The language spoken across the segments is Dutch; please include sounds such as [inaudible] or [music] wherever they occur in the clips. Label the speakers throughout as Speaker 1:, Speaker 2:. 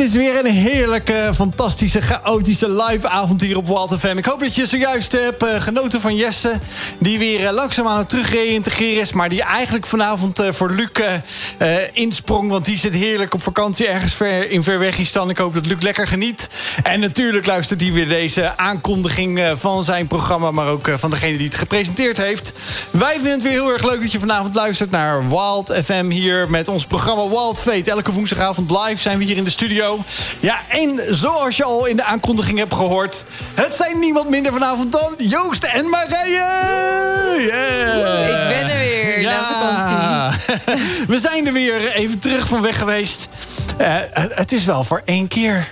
Speaker 1: is weer een heerlijke, fantastische, chaotische live avond hier op Wild FM. Ik hoop dat je zojuist hebt uh, genoten van Jesse. Die weer uh, langzaam aan het terugreïntegreren is. Maar die eigenlijk vanavond uh, voor Luc insprong. Want die zit heerlijk op vakantie ergens ver in Verwegistan. Ik hoop dat Luc lekker geniet. En natuurlijk luistert hij weer deze aankondiging van zijn programma. Maar ook van degene die het gepresenteerd heeft. Wij vinden het weer heel erg leuk dat je vanavond luistert naar Wild FM. Hier met ons programma Wild Fate. Elke woensdagavond live zijn we hier in de studio. Ja, en zoals je al in de aankondiging hebt gehoord... het zijn niemand minder vanavond dan Joost en Marije!
Speaker 2: Yeah. Ik ben er weer, ja. na vakantie. [laughs]
Speaker 1: we zijn er weer, even terug van weg geweest. Uh, het is wel voor één keer...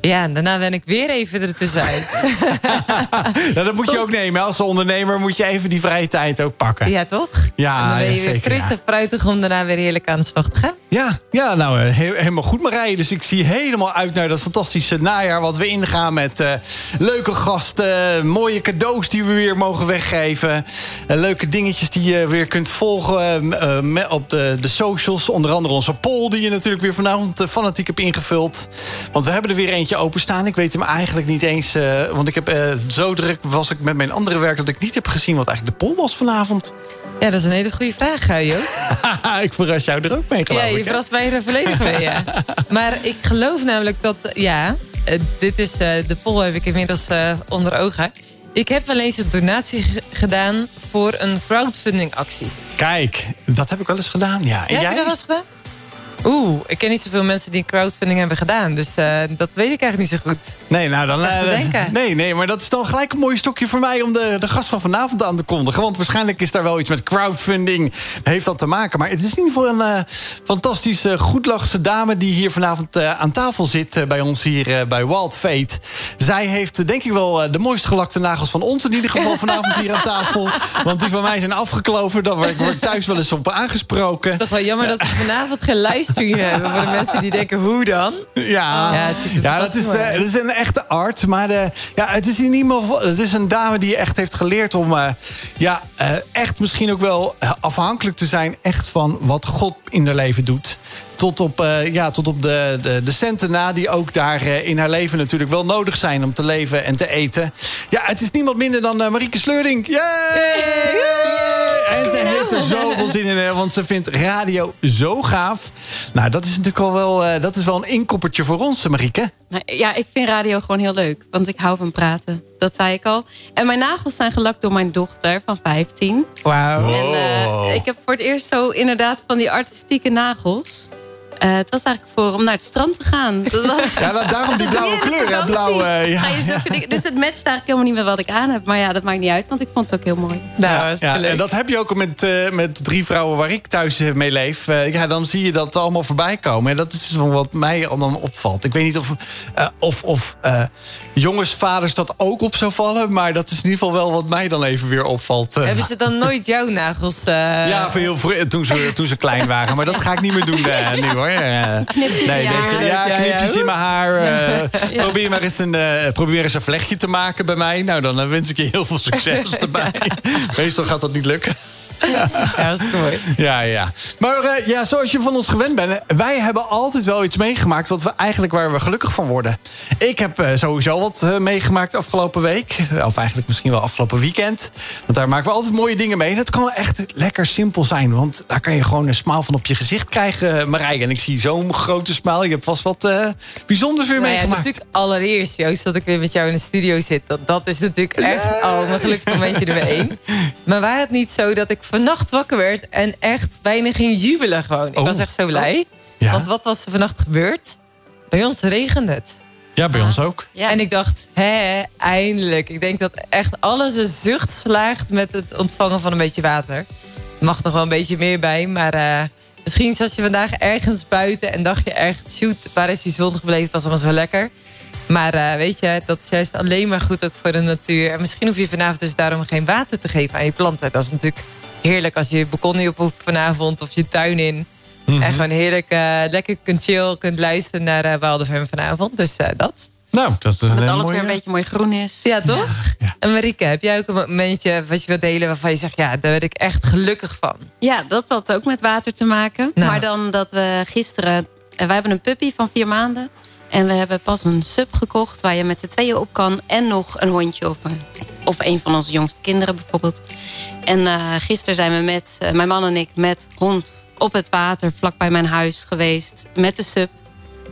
Speaker 2: Ja, en daarna ben ik weer even er tussenuit. [laughs]
Speaker 1: nou, dat moet je ook nemen. Als ondernemer moet je even die vrije tijd ook pakken.
Speaker 2: Ja, toch?
Speaker 1: Ja,
Speaker 2: en dan ben je
Speaker 1: ja,
Speaker 2: weer fris en fruitig om daarna weer heerlijk aan de slag te gaan.
Speaker 1: Ja, ja nou eh, helemaal goed Marije. Dus ik zie helemaal uit naar dat fantastische najaar... wat we ingaan met uh, leuke gasten, mooie cadeaus die we weer mogen weggeven... Uh, leuke dingetjes die je weer kunt volgen op de, de socials. Onder andere onze poll die je natuurlijk weer vanavond fanatiek hebt ingevuld. Want we hebben er weer eentje openstaan. Ik weet hem eigenlijk niet eens... want ik heb zo druk was ik met mijn andere werk... dat ik niet heb gezien wat eigenlijk de poll was vanavond.
Speaker 2: Ja, dat is een hele goede vraag, Jo. [laughs]
Speaker 1: ik verras jou er ook mee, geloof
Speaker 2: Ja, je verrast mij er volledig mee, ja. [laughs] Maar ik geloof namelijk dat... Ja, eh, dit is, de poll heb ik inmiddels onder ogen. Ik heb wel eens een donatie gedaan voor een crowdfunding actie.
Speaker 1: Kijk, dat heb ik wel eens gedaan, ja.
Speaker 2: En ja, jij? Heb je dat wel eens gedaan? Oeh, ik ken niet zoveel mensen die crowdfunding hebben gedaan. Dus uh, dat weet ik eigenlijk niet zo goed.
Speaker 1: Nee, nou dan. Uh, nee, nee, maar dat is dan gelijk een mooi stokje voor mij om de, de gast van vanavond aan te kondigen. Want waarschijnlijk is daar wel iets met crowdfunding. Heeft dat te maken. Maar het is in ieder geval een uh, fantastische, goedlachse dame die hier vanavond aan tafel zit. bij ons hier bij Wild Fate. Zij heeft denk ik wel de mooist gelakte nagels van ons in ieder geval [laughs] vanavond hier aan tafel. Want die van mij zijn afgekloven. Daar word ik thuis wel eens op aangesproken.
Speaker 2: Het is toch wel jammer dat we vanavond geen livestream hebben. Voor de mensen die denken, hoe dan?
Speaker 1: Ja, ja, ja dat, is, uh, dat is een echte art. Maar de, ja, het is in ieder geval het is een dame die echt heeft geleerd om... Uh, ja, uh, echt misschien ook wel afhankelijk te zijn... echt van wat God in haar leven doet tot op, uh, ja, tot op de, de, de centen na... die ook daar uh, in haar leven natuurlijk wel nodig zijn... om te leven en te eten. Ja, het is niemand minder dan uh, Marieke Sleurding. Yay! En ze heeft er zoveel zin in, want ze vindt radio zo gaaf. Nou, dat is natuurlijk al wel, dat is wel een inkoppertje voor ons, Marieke.
Speaker 3: Nou, ja, ik vind radio gewoon heel leuk. Want ik hou van praten. Dat zei ik al. En mijn nagels zijn gelakt door mijn dochter van 15.
Speaker 1: Wauw.
Speaker 3: En ik heb voor het eerst zo inderdaad van die artistieke nagels. Uh, het was eigenlijk voor om naar het strand te gaan. [laughs]
Speaker 1: ja, daarom die blauwe kleur. Hè? Blauwe, ja.
Speaker 3: Ga je [laughs] dus het matcht eigenlijk helemaal niet met wat ik aan heb. Maar ja, dat maakt niet uit, want ik vond het ook heel mooi.
Speaker 1: Nou, ja, ja en dat heb je ook met, uh, met drie vrouwen waar ik thuis mee leef. Uh, ja, dan zie je dat allemaal voorbij komen. En dat is dus wat mij dan opvalt. Ik weet niet of, of, of jongensvaders dat ook op zou vallen. Maar dat is in ieder geval wel wat mij dan even weer opvalt.
Speaker 2: Hebben ze dan nooit jouw nagels?
Speaker 1: Ja, heel toen, ze, toen ze klein waren. Maar dat ga ik niet meer doen [laughs] nu hoor.
Speaker 3: Knipjes nee, in
Speaker 1: deze, ja, knipjes in mijn haar. [laughs] Uh, probeer maar eens een, uh, probeer eens een vlechtje te maken bij mij. Nou, dan wens ik je heel veel succes [laughs] erbij. Meestal gaat dat niet lukken.
Speaker 2: Ja, dat is mooi.
Speaker 1: Ja, ja. Maar uh, ja, zoals je van ons gewend bent... wij hebben altijd wel iets meegemaakt... wat we eigenlijk waar we gelukkig van worden. Ik heb uh, sowieso wat uh, meegemaakt afgelopen week. Of eigenlijk misschien wel afgelopen weekend. Want daar maken we altijd mooie dingen mee. Dat kan echt lekker simpel zijn. Want daar kan je gewoon een smaal van op je gezicht krijgen, Marije. En ik zie zo'n grote smaal. Je hebt vast wat bijzonders weer nou meegemaakt.
Speaker 2: Ja, natuurlijk allereerst, Joost, dat ik weer met jou in de studio zit. Dat, dat is natuurlijk echt al mijn geluksmomentje nummer één. Maar waar het niet zo dat ik vannacht wakker werd en echt bijna ging jubelen gewoon. Ik was oh. echt zo blij. Oh. Want wat was er vannacht gebeurd? Bij ons regende het.
Speaker 1: Ja, bij ons ook.
Speaker 2: Ja. En ik dacht, hè, eindelijk. Ik denk dat echt alles een zucht slaagt met het ontvangen van een beetje water. Er mag nog wel een beetje meer bij, maar uh, misschien zat je vandaag ergens buiten en dacht je echt, shoot, waar is die zon gebleven? Dat was allemaal zo lekker. Maar uh, weet je, dat is juist alleen maar goed ook voor de natuur. En misschien hoef je vanavond dus daarom geen water te geven aan je planten. Dat is natuurlijk heerlijk als je je balkon niet op hoeft vanavond of je tuin in. Mm En gewoon heerlijk uh, lekker kunt chill, kunt luisteren naar uh, Waldevem vanavond. Dus uh, dat.
Speaker 1: Nou, dat is een
Speaker 3: Dat alles weer een beetje mooi groen is.
Speaker 2: Ja, toch? Ja. En Marike, heb jij ook een momentje wat je wilt delen waarvan je zegt, ja, daar werd ik echt gelukkig van?
Speaker 3: Ja, dat had ook met water te maken. Nou. Maar dan dat we gisteren, wij hebben een puppy van vier maanden. En we hebben pas een sub gekocht waar je met z'n tweeën op kan. En nog een hondje of een, of een van onze jongste kinderen bijvoorbeeld. En uh, gisteren zijn we met, uh, mijn man en ik, met hond op het water vlakbij mijn huis geweest. Met de sub.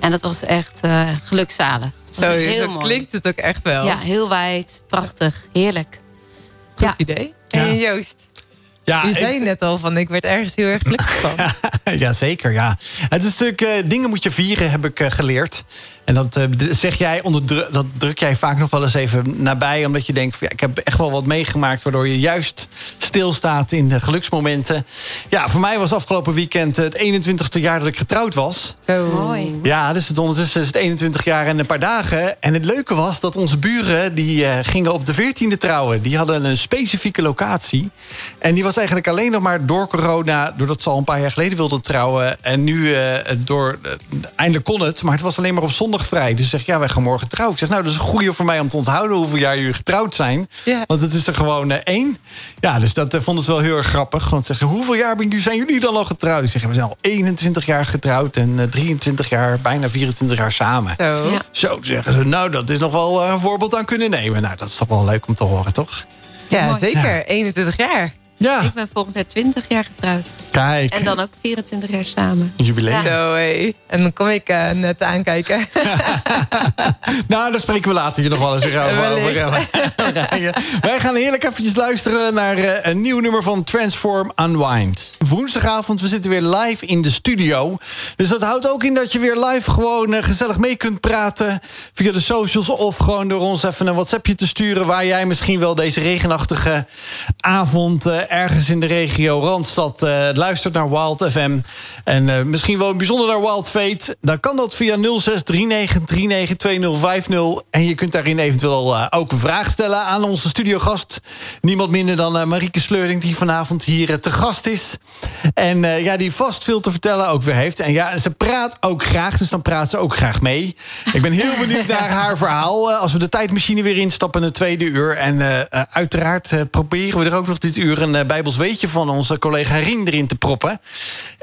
Speaker 3: En dat was echt uh, gelukzalig. Dat
Speaker 2: Zo,
Speaker 3: heel
Speaker 2: mooi. klinkt het ook echt wel.
Speaker 3: Ja, heel wijd, prachtig, heerlijk.
Speaker 2: Goed ja. idee. En Joost? Ja, je zei ik, net al van, ik werd ergens heel erg gelukkig van. [laughs]
Speaker 1: ja, zeker, ja. Het is natuurlijk, uh, dingen moet je vieren, heb ik uh, geleerd. En dat uh, zeg jij onder dat druk jij vaak nog wel eens even nabij, omdat je denkt: van, ja, ik heb echt wel wat meegemaakt, waardoor je juist stilstaat in de geluksmomenten. Ja, voor mij was afgelopen weekend het 21ste jaar dat ik getrouwd was.
Speaker 3: Zo mooi.
Speaker 1: Ja, dus het ondertussen is het 21 jaar en een paar dagen. En het leuke was dat onze buren die uh, gingen op de 14e trouwen. Die hadden een specifieke locatie. En die was eigenlijk alleen nog maar door corona, doordat ze al een paar jaar geleden wilden trouwen. En nu uh, door, eindelijk kon het, maar het was alleen maar op zondag vrij. Dus zeg ja, wij gaan morgen trouwen. Ik zeg, nou, dat is een goede voor mij om te onthouden hoeveel jaar jullie getrouwd zijn.
Speaker 2: Ja.
Speaker 1: Want het is er gewoon uh, één. Ja, dus dat uh, vonden ze wel heel erg grappig. Want ze zeggen, hoeveel jaar zijn jullie dan al getrouwd? Ik zeg, we zijn al 21 jaar getrouwd en uh, 23 jaar, bijna 24 jaar samen.
Speaker 2: Zo.
Speaker 3: Ja.
Speaker 1: Zo zeggen ze, nou, dat is nog wel een voorbeeld aan kunnen nemen. Nou, dat is toch wel leuk om te horen, toch?
Speaker 2: Ja, Mooi. zeker. Ja. 21 jaar.
Speaker 1: Ja.
Speaker 3: Ik ben volgend jaar 20 jaar getrouwd.
Speaker 1: Kijk.
Speaker 3: En dan ook 24 jaar samen.
Speaker 1: Jubileum.
Speaker 2: Ja. Zo, hey. En dan kom ik uh, net aankijken. [laughs]
Speaker 1: nou, daar spreken we later hier nog wel eens weer over. [laughs] Wij gaan heerlijk eventjes luisteren naar uh, een nieuw nummer van Transform Unwind. Woensdagavond, we zitten weer live in de studio. Dus dat houdt ook in dat je weer live gewoon uh, gezellig mee kunt praten... via de socials of gewoon door ons even een WhatsAppje te sturen... waar jij misschien wel deze regenachtige avond ergens in de regio Randstad uh, luistert naar Wild FM... en uh, misschien wel bijzonder naar Wild Fate... dan kan dat via 0639392050. En je kunt daarin eventueel ook een vraag stellen aan onze studiogast. Niemand minder dan Marieke Sleuring... die vanavond hier te gast is. En ja, die vast veel te vertellen ook weer heeft. En ja, ze praat ook graag, dus dan praat ze ook graag mee. Ik ben heel benieuwd [laughs] naar haar verhaal. als we de tijdmachine weer instappen in het tweede uur. En uiteraard proberen we er ook nog dit uur een uh, Bijbels weetje van onze collega Rien erin te proppen.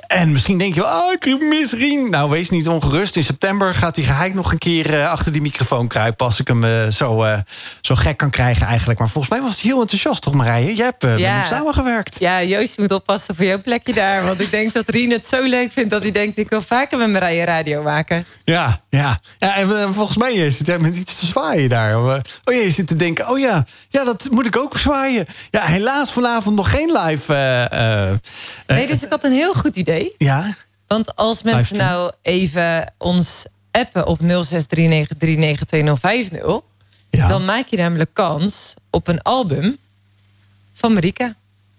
Speaker 1: En misschien denk je wel, oh, ik mis Rien. Nou, wees niet ongerust. In september gaat hij geheid nog een keer uh, achter die microfoon kruipen... als ik hem uh, zo, uh, zo gek kan krijgen eigenlijk. Maar volgens mij was hij heel enthousiast, toch Marije? Jij hebt ja. met hem samengewerkt.
Speaker 2: Ja, Joost moet oppassen voor jouw plekje daar. Want ik denk dat Rien het zo leuk vindt... dat hij denkt, ik wil vaker met Marije radio maken.
Speaker 1: Ja, ja. ja en volgens mij zit hij met iets te zwaaien daar. Oh ja, je zit te denken, oh ja, ja, dat moet ik ook zwaaien. Ja, helaas vanavond nog geen live...
Speaker 2: nee, dus ik had een heel goed idee.
Speaker 1: Ja.
Speaker 2: Want als mensen nou even ons appen op 0639392050...
Speaker 1: Ja.
Speaker 2: dan maak je namelijk kans op een album van Marika.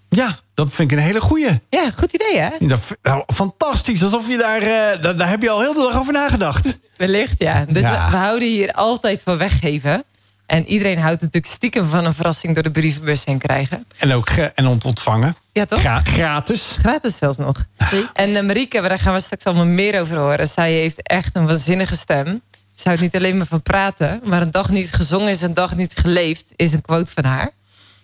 Speaker 1: Ja, dat vind ik een hele goeie.
Speaker 2: Ja, goed idee hè?
Speaker 1: Dat, nou, fantastisch, alsof je daar, uh, daar... Daar heb je al heel de dag over nagedacht.
Speaker 2: Wellicht, ja. Dus ja. We, we houden hier altijd van weggeven. En iedereen houdt natuurlijk stiekem van een verrassing... door de brievenbus heen krijgen.
Speaker 1: En ook en ontvangen.
Speaker 2: Ja, toch?
Speaker 1: Gra gratis.
Speaker 2: Gratis zelfs nog. En uh, Marieke, daar gaan we straks allemaal meer over horen. Zij heeft echt een waanzinnige stem. Ze houdt niet alleen maar van praten... maar een dag niet gezongen is een dag niet geleefd... is een quote van haar.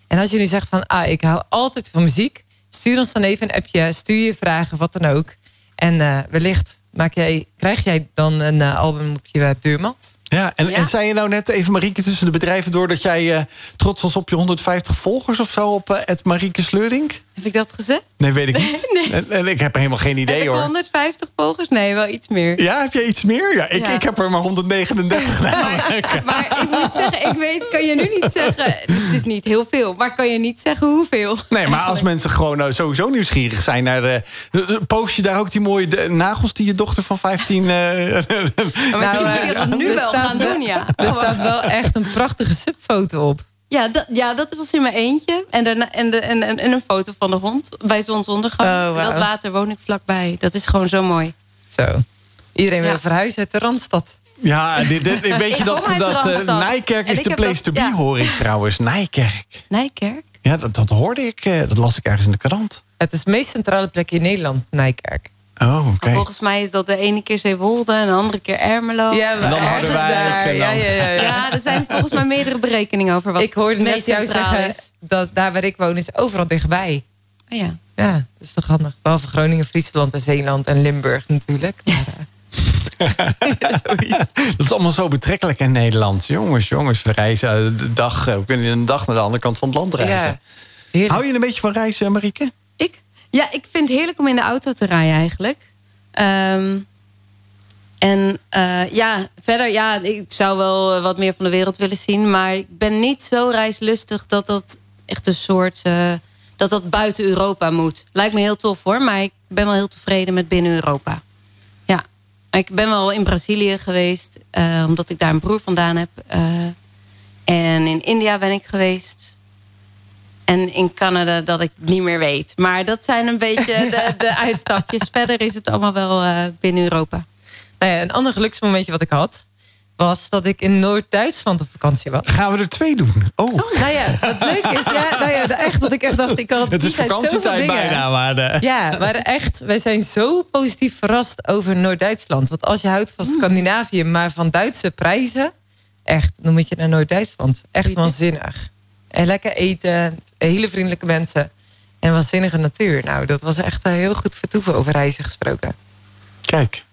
Speaker 2: En als je nu zegt van... ah, ik hou altijd van muziek... stuur ons dan even een appje, stuur je vragen, wat dan ook. En uh, wellicht maak jij, krijg jij dan een uh, album op je deurmat.
Speaker 1: Ja en,
Speaker 3: Ja.
Speaker 1: en zei je nou net even, Marieke, tussen de bedrijven door... dat jij eh, trots was op je 150 volgers of zo op eh Marieke Sleuring?
Speaker 3: Heb ik dat gezegd?
Speaker 1: Nee, weet ik niet.
Speaker 3: Nee.
Speaker 1: En, ik heb helemaal geen idee
Speaker 3: heb
Speaker 1: hoor.
Speaker 3: 150 volgers? Nee, wel iets meer.
Speaker 1: Ja, heb jij iets meer? Ja, ik,
Speaker 3: Ja.
Speaker 1: ik heb er maar 139 gedaan.
Speaker 3: Maar, maar ik moet zeggen, ik weet, kan je nu niet zeggen... Het is niet heel veel, maar kan je niet zeggen hoeveel.
Speaker 1: Nee, maar als mensen gewoon nou sowieso nieuwsgierig zijn naar de... Post je daar ook die mooie de- nagels die je dochter van 15... eh,
Speaker 3: Maar misschien
Speaker 2: Nou,
Speaker 3: moet je dat nu wel
Speaker 2: staat
Speaker 3: gaan doen, ja. [laughs]
Speaker 2: Er staat wel echt een prachtige subfoto op.
Speaker 3: Ja dat, ja, dat was in mijn eentje. En, daarna, en, de, en, en, en een foto van de hond bij zonsondergang.
Speaker 2: Oh.
Speaker 3: Dat water woon ik vlakbij. Dat is gewoon zo mooi.
Speaker 2: Zo. Iedereen
Speaker 3: Ja.
Speaker 2: wil verhuizen uit de Randstad.
Speaker 1: ja, dit, dit, weet [laughs] dat, dat eh. Nijkerk is de place
Speaker 3: dat-
Speaker 1: to be,
Speaker 3: ja.
Speaker 1: hoor ik trouwens. Nijkerk.
Speaker 3: Nijkerk?
Speaker 1: Ja, dat, dat hoorde ik. eh, dat las ik ergens in de krant.
Speaker 2: Het is de meest centrale plek in Nederland, Nijkerk.
Speaker 1: Oh, oké.
Speaker 3: Volgens mij is dat de ene keer Zeewolde en de andere keer Ermelo.
Speaker 2: Ja, maar
Speaker 1: dan
Speaker 2: ergens
Speaker 1: Harderwijk
Speaker 2: daar.
Speaker 1: en dan-
Speaker 2: Ja, ja, ja, ja.
Speaker 3: Ja, er zijn volgens mij meerdere berekeningen over wat
Speaker 2: Ik hoorde net jou zeggen
Speaker 3: is.
Speaker 2: dat daar waar ik woon is overal dichtbij.
Speaker 3: Oh ja.
Speaker 2: Ja, dat is toch handig. Behalve Groningen, Friesland en Zeeland en Limburg natuurlijk. Maar, [laughs]
Speaker 1: dat is allemaal zo betrekkelijk in Nederland. Jongens, jongens, we reizen de dag, we kunnen een dag naar de andere kant van het land reizen.
Speaker 2: Ja,
Speaker 1: Hou je een beetje van reizen, Marieke?
Speaker 3: Ik? Ja, ik vind het heerlijk om in de auto te rijden eigenlijk. Ehm, en uh, ja, verder, ja, ik zou wel eh, wat meer van de wereld willen zien. Maar ik ben niet zo reislustig dat dat echt een soort... Uh, dat dat buiten Europa moet. Lijkt me heel tof hoor, maar ik ben wel heel tevreden met binnen Europa. Ja, ik ben wel in Brazilië geweest, omdat ik daar een broer vandaan heb. en in India ben ik geweest. En in Canada dat ik niet meer weet. Maar dat zijn een beetje de, [laughs] de uitstapjes. Verder is het allemaal wel uh, binnen Europa.
Speaker 2: Nou ja, een ander geluksmomentje wat ik had... was dat ik in Noord-Duitsland op vakantie was.
Speaker 1: Gaan we er twee doen? Oh.
Speaker 2: oh nou ja, wat leuk is... Ja, nou ja, echt dat ik echt dacht... Ik had
Speaker 1: het is vakantietijd bijna. Maar de...
Speaker 2: Ja, maar echt, wij zijn zo positief verrast over Noord-Duitsland. Want als je houdt van Scandinavië, maar van Duitse prijzen... echt, dan moet je naar Noord-Duitsland. Echt waanzinnig. En lekker eten, hele vriendelijke mensen. En waanzinnige natuur. Nou, dat was echt heel goed vertoeven over reizen gesproken.
Speaker 1: Kijk.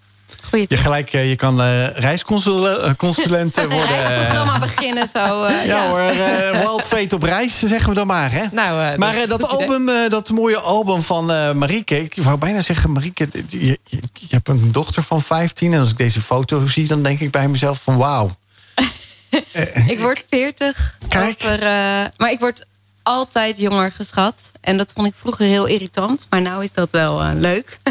Speaker 1: Je gelijk, je kan uh, reisconsulent worden.
Speaker 3: Een reisprogramma beginnen zo. Uh,
Speaker 1: ja, ja, hoor, uh, Wild Fate op reis, zeggen we dan maar. Hè?
Speaker 2: Nou,
Speaker 1: maar dat, dat album, dat mooie album van Marieke... ik wou bijna zeggen, Marieke, je, je, je, hebt een dochter van 15... en als ik deze foto zie, dan denk ik bij mezelf van wauw. [laughs]
Speaker 3: ik word 40.
Speaker 1: Kijk.
Speaker 3: Over, maar ik word altijd jonger geschat. En dat vond ik vroeger heel irritant. Maar nu is dat wel uh, leuk. [laughs]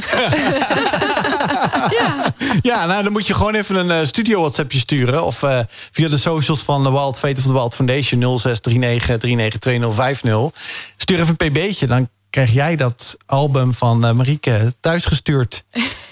Speaker 1: ja. ja, nou dan moet je gewoon even een uh, studio WhatsAppje sturen. Of uh, via de socials van de Wild Fate of de Wild Foundation 0639392050. Stuur even een pb'tje, dan krijg jij dat album van Marieke thuisgestuurd.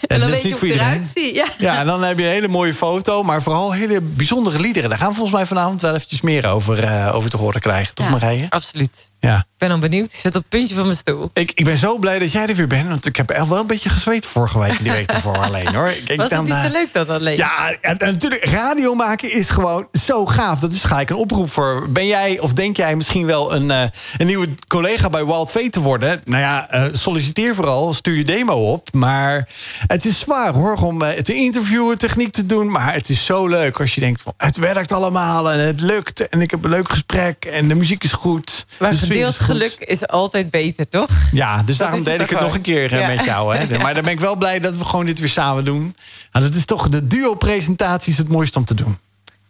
Speaker 3: En, dan weet je hoe eruit zie. Ja.
Speaker 1: ja, en dan heb je een hele mooie foto, maar vooral hele bijzondere liederen. Daar gaan we volgens mij vanavond wel eventjes meer over, uh, over te horen krijgen. Toch,
Speaker 3: ja,
Speaker 1: Marije?
Speaker 2: Absoluut.
Speaker 1: Ja.
Speaker 2: Ik ben al benieuwd. Ik zit op het puntje van mijn stoel.
Speaker 1: Ik, ik ben zo blij dat jij er weer bent. Want ik heb wel een beetje gezweet vorige week. Die week ervoor [laughs] alleen hoor. Ik,
Speaker 2: Was het niet zo leuk dat alleen?
Speaker 1: Ja, en, natuurlijk. Radio maken is gewoon zo gaaf. Dat is gelijk een oproep voor. Ben jij of denk jij misschien wel een, uh, een nieuwe collega bij Wild Fate te worden? Nou ja, uh, solliciteer vooral. Stuur je demo op. Maar het is zwaar hoor. Om te interviewen, techniek te doen. Maar het is zo leuk als je denkt van het werkt allemaal. En het lukt. En ik heb een leuk gesprek. En de muziek is goed.
Speaker 2: Maar
Speaker 1: de
Speaker 2: gedeeld geluk is altijd beter, toch?
Speaker 1: Ja, dus daarom deed ik het nog een keer ja. met jou. Hè? [laughs] Maar dan ben ik wel blij dat we gewoon dit weer samen doen. Nou, dat is toch de duo-presentatie is het mooiste om te doen.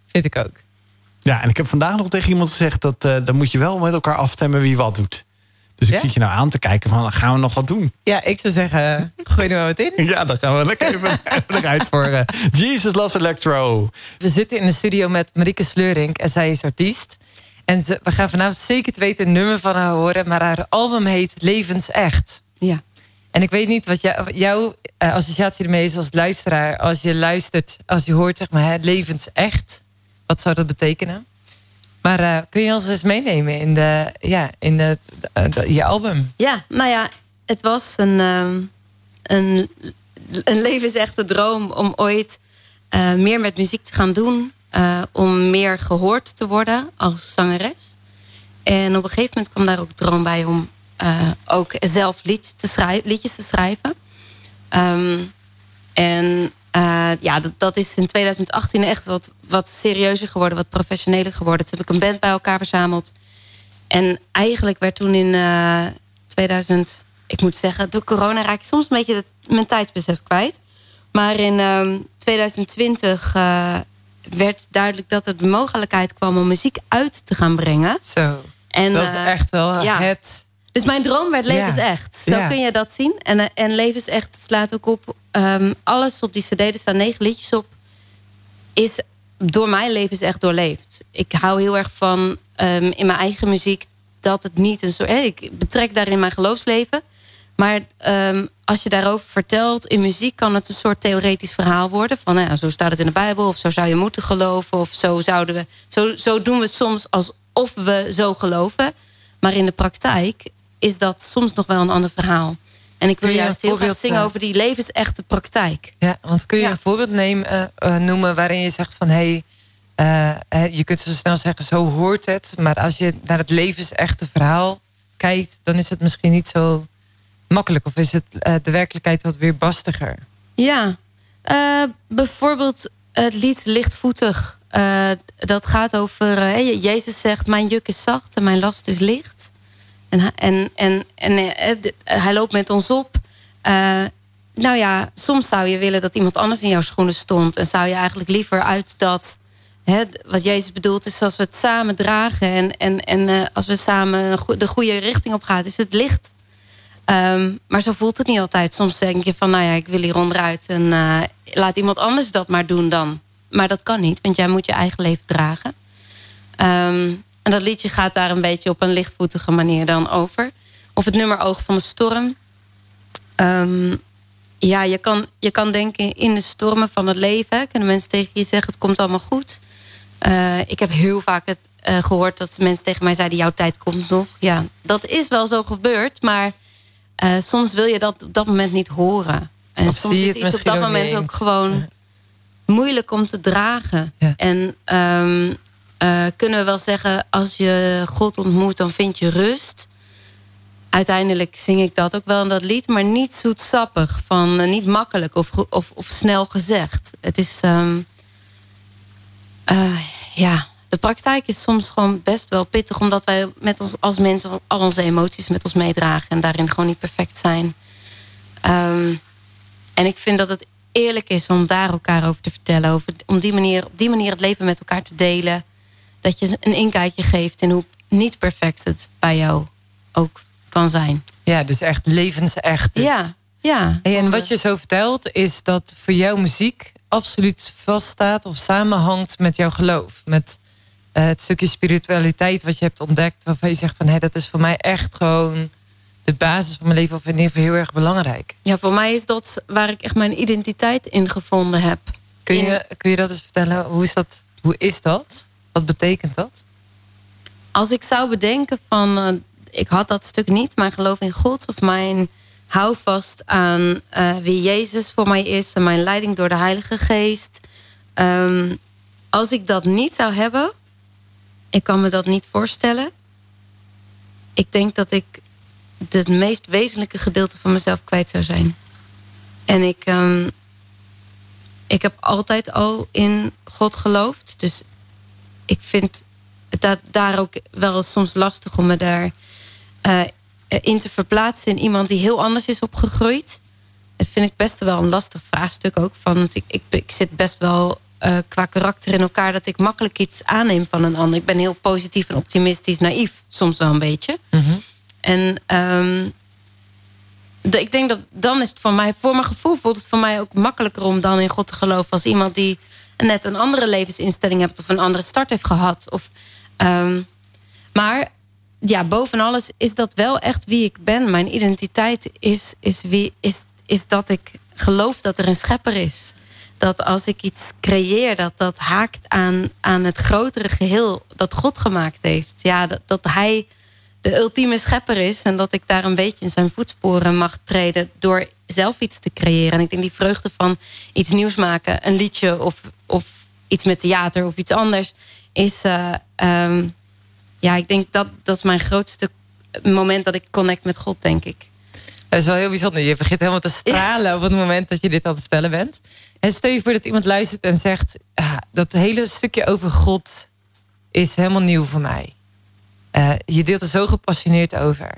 Speaker 2: Vind ik ook.
Speaker 1: Ja, en ik heb vandaag nog tegen iemand gezegd... dat uh, dan moet je wel met elkaar afstemmen wie wat doet. Dus ik zit je nou aan te kijken van, gaan we nog wat doen?
Speaker 2: Ja, ik zou zeggen, gooi er wat in. [laughs]
Speaker 1: Ja, dan gaan we lekker even, [laughs] eruit voor eh, Jesus Loves Electro.
Speaker 2: We zitten in de studio met Marieke Sleurink en zij is artiest. En ze, we gaan vanavond zeker te weten een nummer van haar horen. Maar haar album heet Levensecht.
Speaker 3: Ja.
Speaker 2: En ik weet niet wat jou, jouw eh, associatie ermee is als luisteraar. Als je luistert, als je hoort zeg maar, hè, levensecht. Wat zou dat betekenen? Maar eh, kun je ons eens meenemen in, de, ja, in de, de- de- je album?
Speaker 3: Ja, nou ja, het was een, ehm, een, een levensechte droom om ooit eh, meer met muziek te gaan doen. Eh, om meer gehoord te worden als zangeres. En op een gegeven moment kwam daar ook droom bij om eh, ook zelf lied te schrijven, liedjes te schrijven. Ehm, en eh, ja, dat, dat is in 2018 echt wat, wat serieuzer geworden, wat professioneler geworden. Toen heb ik een band bij elkaar verzameld. En eigenlijk werd toen in eh 2000, ik moet zeggen, door corona raak ik soms een beetje mijn tijdsbesef kwijt. Maar in ehm, 2020 eh, werd duidelijk dat er de mogelijkheid kwam om muziek uit te gaan brengen.
Speaker 2: Zo,
Speaker 3: En,
Speaker 2: dat is
Speaker 3: eh,
Speaker 2: echt wel
Speaker 3: ja.
Speaker 2: het...
Speaker 3: dus mijn droom werd
Speaker 2: Ja.
Speaker 3: levensecht. Zo
Speaker 2: Ja.
Speaker 3: kun je dat zien. En, eh, en levensecht slaat ook op ehm, alles op die cd. Er staan negen liedjes op. Is door mijn levensecht doorleefd. Ik hou heel erg van ehm, in mijn eigen muziek dat het niet een soort. ik betrek daarin mijn geloofsleven. Maar ehm, als je daarover vertelt in muziek, kan het een soort theoretisch verhaal worden. Van nou ja, zo staat het in de Bijbel, of zo zou je moeten geloven, of zo zouden we. Zo, zo doen we het soms alsof we zo geloven. Maar in de praktijk is dat soms nog wel een ander verhaal. En ik wil juist heel graag zingen
Speaker 2: eh,
Speaker 3: over die levensechte praktijk.
Speaker 2: Ja, want kun je
Speaker 3: Ja.
Speaker 2: een voorbeeld nemen, eh, eh, noemen waarin je zegt van hé, hey, je kunt zo snel zeggen, zo hoort het. Maar als je naar het levensechte verhaal kijkt, dan is het misschien niet zo makkelijk. Of is het eh, de werkelijkheid wat weer bastiger?
Speaker 3: Ja, Uh, bijvoorbeeld het lied Lichtvoetig. Uh, dat gaat over, Jezus zegt, mijn juk is zacht en mijn last is licht. En, en, en, hij loopt met ons op. nou ja, soms zou je willen dat iemand anders in jouw schoenen stond. En zou je eigenlijk liever uit dat... Wat Jezus bedoelt is als we het samen dragen... en, en, en als we samen de goede richting op gaan... is het licht Um, maar zo voelt het niet altijd. Soms denk je van, nou ja, ik wil hier onderuit... en uh, laat iemand anders dat maar doen dan. Maar dat kan niet, want jij moet je eigen leven dragen. Um, en dat liedje gaat daar een beetje op een lichtvoetige manier dan over. Of het nummer Oog van de Storm. Um, ja, je kan, je kan denken in de stormen van het leven... kunnen mensen tegen je zeggen, het komt allemaal goed. Uh, ik heb heel vaak het, uh, gehoord dat mensen tegen mij zeiden... jouw tijd komt nog. Ja, dat is wel zo gebeurd, maar uh, soms wil je dat op dat moment niet horen. En
Speaker 2: of
Speaker 3: soms
Speaker 2: is
Speaker 3: iets op dat moment ook gewoon moeilijk om te dragen.
Speaker 2: Ja.
Speaker 3: En um, uh, kunnen we wel zeggen, als je God ontmoet, dan vind je rust. Uiteindelijk zing ik dat ook wel in dat lied, maar niet zoetsappig. Van, uh, niet makkelijk of, of, of snel gezegd. Het is, um, ja, de praktijk is soms gewoon best wel pittig... omdat wij met ons als mensen al onze emoties met ons meedragen... en daarin gewoon niet perfect zijn. Um, en ik vind dat het eerlijk is om daar elkaar over te vertellen. Over, om die manier, op die manier het leven met elkaar te delen. Dat je een inkijkje geeft in hoe niet perfect het bij jou ook kan zijn.
Speaker 2: Ja, dus echt levensecht. Dus.
Speaker 3: Ja, ja.
Speaker 2: Hey, en wat je zo vertelt is dat voor jou muziek absoluut vaststaat of samenhangt met jouw geloof. Met uh, het stukje spiritualiteit wat je hebt ontdekt, waarvan je zegt van hé, dat is voor mij echt gewoon de basis van mijn leven, of in ieder geval heel erg belangrijk.
Speaker 3: Ja, voor mij is dat waar ik echt mijn identiteit in gevonden heb.
Speaker 2: Kun je, kun je dat eens vertellen? Hoe is dat? Hoe is dat? Wat betekent dat?
Speaker 3: Als ik zou bedenken van uh, ik had dat stuk niet, mijn geloof in God of mijn houvast aan uh, wie Jezus voor mij is en mijn leiding door de Heilige Geest. Um, als ik dat niet zou hebben, ik kan me dat niet voorstellen. Ik denk dat ik het meest wezenlijke gedeelte van mezelf kwijt zou zijn. En ik, um, ik heb altijd al in God geloofd. Dus ik vind het daar ook wel soms lastig om me daar uh, in te verplaatsen in iemand die heel anders is opgegroeid. Dat vind ik best wel een lastig vraagstuk ook. Van, want ik, ik zit best wel uh, qua karakter in elkaar dat ik makkelijk iets aanneem van een ander. Ik ben heel positief en optimistisch, naïef, soms wel een beetje.
Speaker 2: Mm -hmm.
Speaker 3: En um, de, ik denk dat dan is het voor mij, voor mijn gevoel voelt het voor mij ook makkelijker om dan in God te geloven als iemand die net een andere levensinstelling heeft of een andere start heeft gehad. Of, um, maar ja, boven alles is dat wel echt wie ik ben. Mijn identiteit is, is, wie, is, is dat ik geloof dat er een schepper is dat als ik iets creëer, dat dat haakt aan, aan het grotere geheel dat God gemaakt heeft. Ja, dat, dat hij de ultieme schepper is en dat ik daar een beetje in zijn voetsporen mag treden door zelf iets te creëren. En ik denk die vreugde van iets nieuws maken, een liedje of, of iets met theater of iets anders, is, uh, um, ja, ik denk dat dat is mijn grootste moment dat ik connect met God, denk ik.
Speaker 2: Dat is wel heel bijzonder. Je begint helemaal te stralen op het moment dat je dit aan het vertellen bent. En stel je voor dat iemand luistert en zegt... Ah, dat hele stukje over God is helemaal nieuw voor mij. Uh, je deelt er zo gepassioneerd over.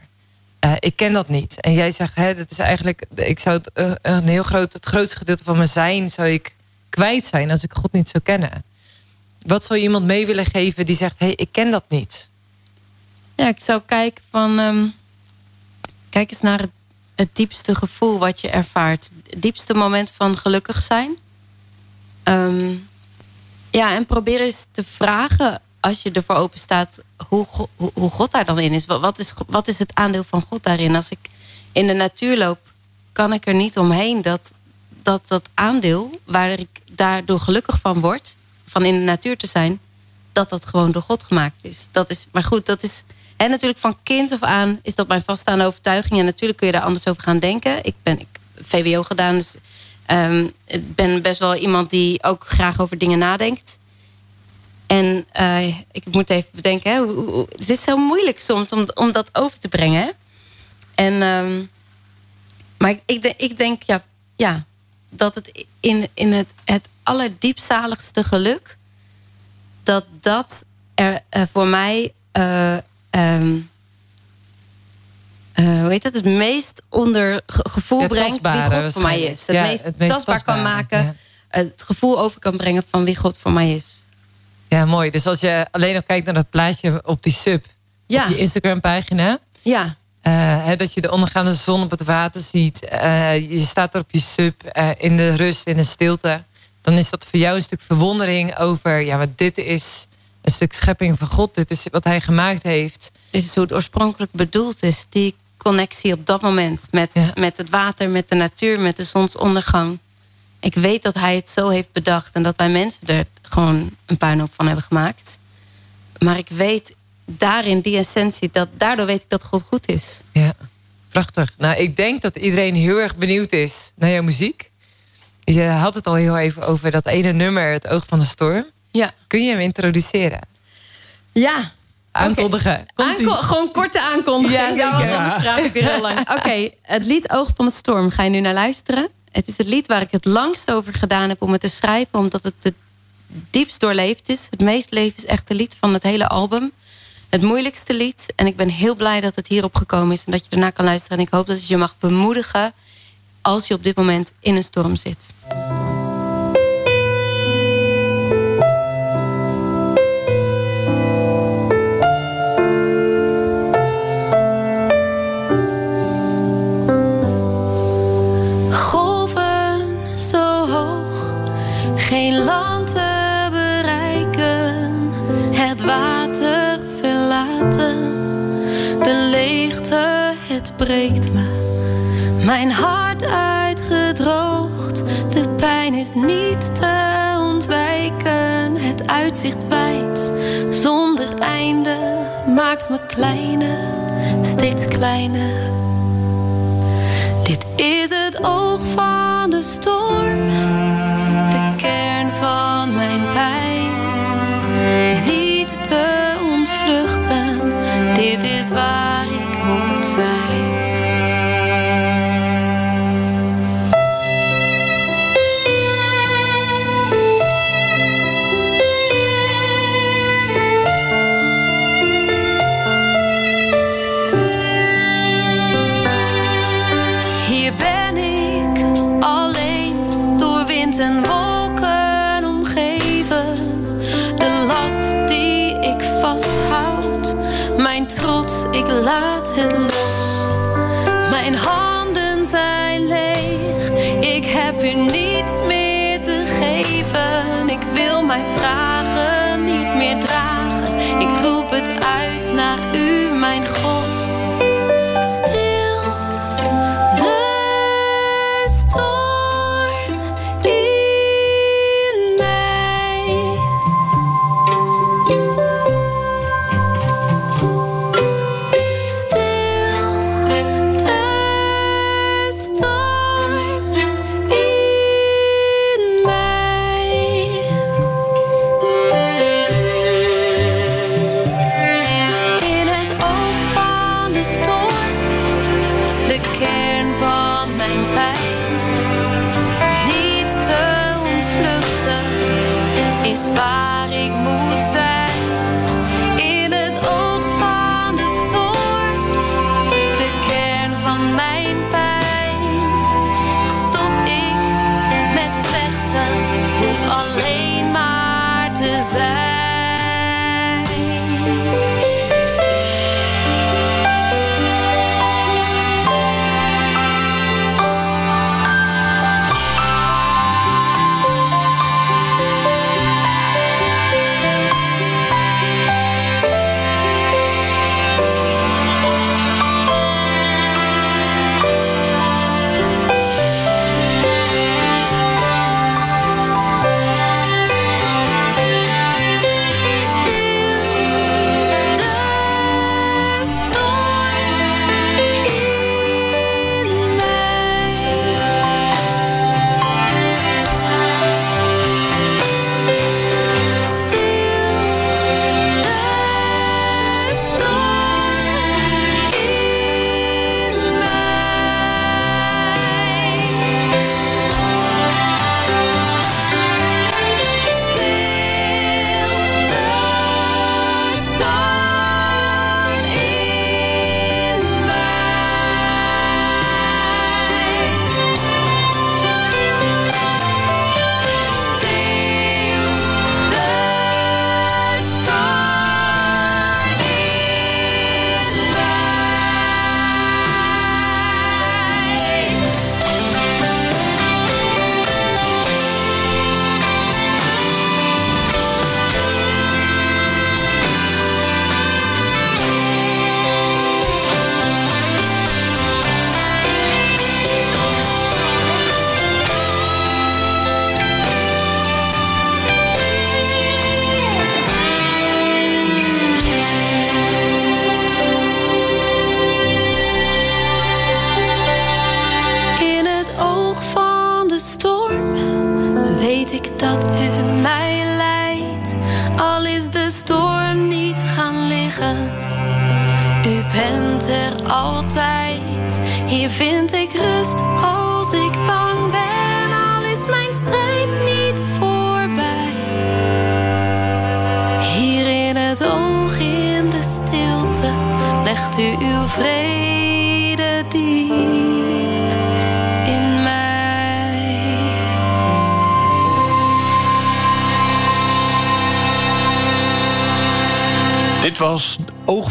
Speaker 2: Uh, ik ken dat niet. En jij zegt, hè, dat is eigenlijk... Ik zou het, uh, een heel groot, het grootste gedeelte van mijn zijn... zou ik kwijt zijn als ik God niet zou kennen. Wat zou je iemand mee willen geven die zegt... hé, hey, ik ken dat niet?
Speaker 3: Ja, ik zou kijken van... Um, kijk eens naar het het diepste gevoel wat je ervaart. Het diepste moment van gelukkig zijn. Um, ja, en probeer eens te vragen als je ervoor open staat hoe, hoe, hoe God daar dan in is. Wat, is. wat is het aandeel van God daarin? Als ik in de natuur loop, kan ik er niet omheen dat dat, dat aandeel waar ik daardoor gelukkig van word, van in de natuur te zijn, dat dat gewoon door God gemaakt is. Dat is maar goed, dat is en natuurlijk van kinds af aan is dat mijn vaststaande overtuiging. En natuurlijk kun je daar anders over gaan denken. Ik ben ik, VWO gedaan, dus um, ik ben best wel iemand die ook graag over dingen nadenkt. En uh, ik moet even bedenken, hè, hoe, het is zo moeilijk soms om, om dat over te brengen. En, um, maar ik, ik, denk, ja, ja, dat het in, in het, het allerdiepzaligste geluk... dat dat er uh, voor mij... Uh, um, uh, hoe heet het? Het meest onder gevoel brengt wie God voor mij is. Het,
Speaker 2: Ja,
Speaker 3: meest,
Speaker 2: het meest
Speaker 3: tastbaar kan maken.
Speaker 2: ja.
Speaker 3: Het gevoel over kan brengen van wie God voor mij is.
Speaker 2: Ja, mooi. Dus als je alleen nog kijkt naar dat plaatje op die sub,
Speaker 3: Ja,
Speaker 2: op je Instagram-pagina,
Speaker 3: ja,
Speaker 2: eh, dat je de ondergaande zon op het water ziet, eh, je staat er op je sub eh, in de rust, in de stilte, dan is dat voor jou een stuk verwondering over, ja, maar dit is een stuk schepping van God, dit is wat Hij gemaakt heeft.
Speaker 3: dit is hoe het oorspronkelijk bedoeld is. Die connectie op dat moment met,
Speaker 2: Ja.
Speaker 3: met het water, met de natuur, met de zonsondergang. Ik weet dat hij het zo heeft bedacht en dat wij mensen er gewoon een puinhoop van hebben gemaakt. Maar ik weet daarin, die essentie, dat, daardoor weet ik dat God goed is.
Speaker 2: Ja, prachtig. Nou, ik denk dat iedereen heel erg benieuwd is naar jouw muziek. Je had het al heel even over dat ene nummer, Het Oog van de Storm.
Speaker 3: Ja.
Speaker 2: Kun je hem introduceren?
Speaker 3: Ja.
Speaker 2: Aankondigen.
Speaker 3: Aanko- gewoon korte aankondiging.
Speaker 2: Ja, zeker.
Speaker 3: want anders praat ik weer heel lang. [laughs] Oké, het lied Oog van de Storm ga je nu naar luisteren. Het is het lied waar ik het langst over gedaan heb om het te schrijven. Omdat het het diepst doorleefd is. Het meest levensechte lied van het hele album. Het moeilijkste lied. En ik ben heel blij dat het hierop gekomen is. En dat je ernaar kan luisteren. En ik hoop dat het je mag bemoedigen. Als je op dit moment in een storm zit. Breekt me. Mijn hart uitgedroogd, de pijn is niet te ontwijken. Het uitzicht wijd, zonder einde, maakt me kleiner, steeds kleiner. Dit is het oog van de storm, de kern van mijn pijn. Niet te ontvluchten, dit is waar ik Hier ben ik alleen door wind en wolken omgeven. De last mijn trots, ik laat het los. Mijn handen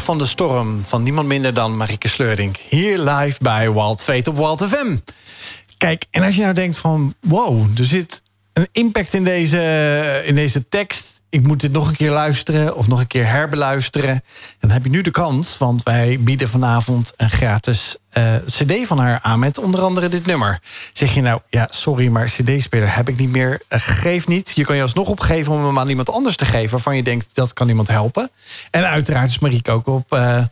Speaker 3: van de Storm van
Speaker 1: niemand minder dan Marieke Sleurdink. Hier live bij Wild Fate op Wild FM. Kijk, en als je nou denkt van... wow, er zit een impact in deze, in deze tekst ik moet dit nog een keer luisteren of nog een keer herbeluisteren. Dan heb je nu de kans, want wij bieden vanavond een gratis uh, CD van haar aan met onder andere dit nummer. Zeg je nou, ja, sorry, maar CD-speler heb ik niet meer. Uh, geef niet. Je kan je alsnog opgeven om hem aan iemand anders te geven waarvan je denkt dat kan iemand helpen. En uiteraard is Marieke ook op uh,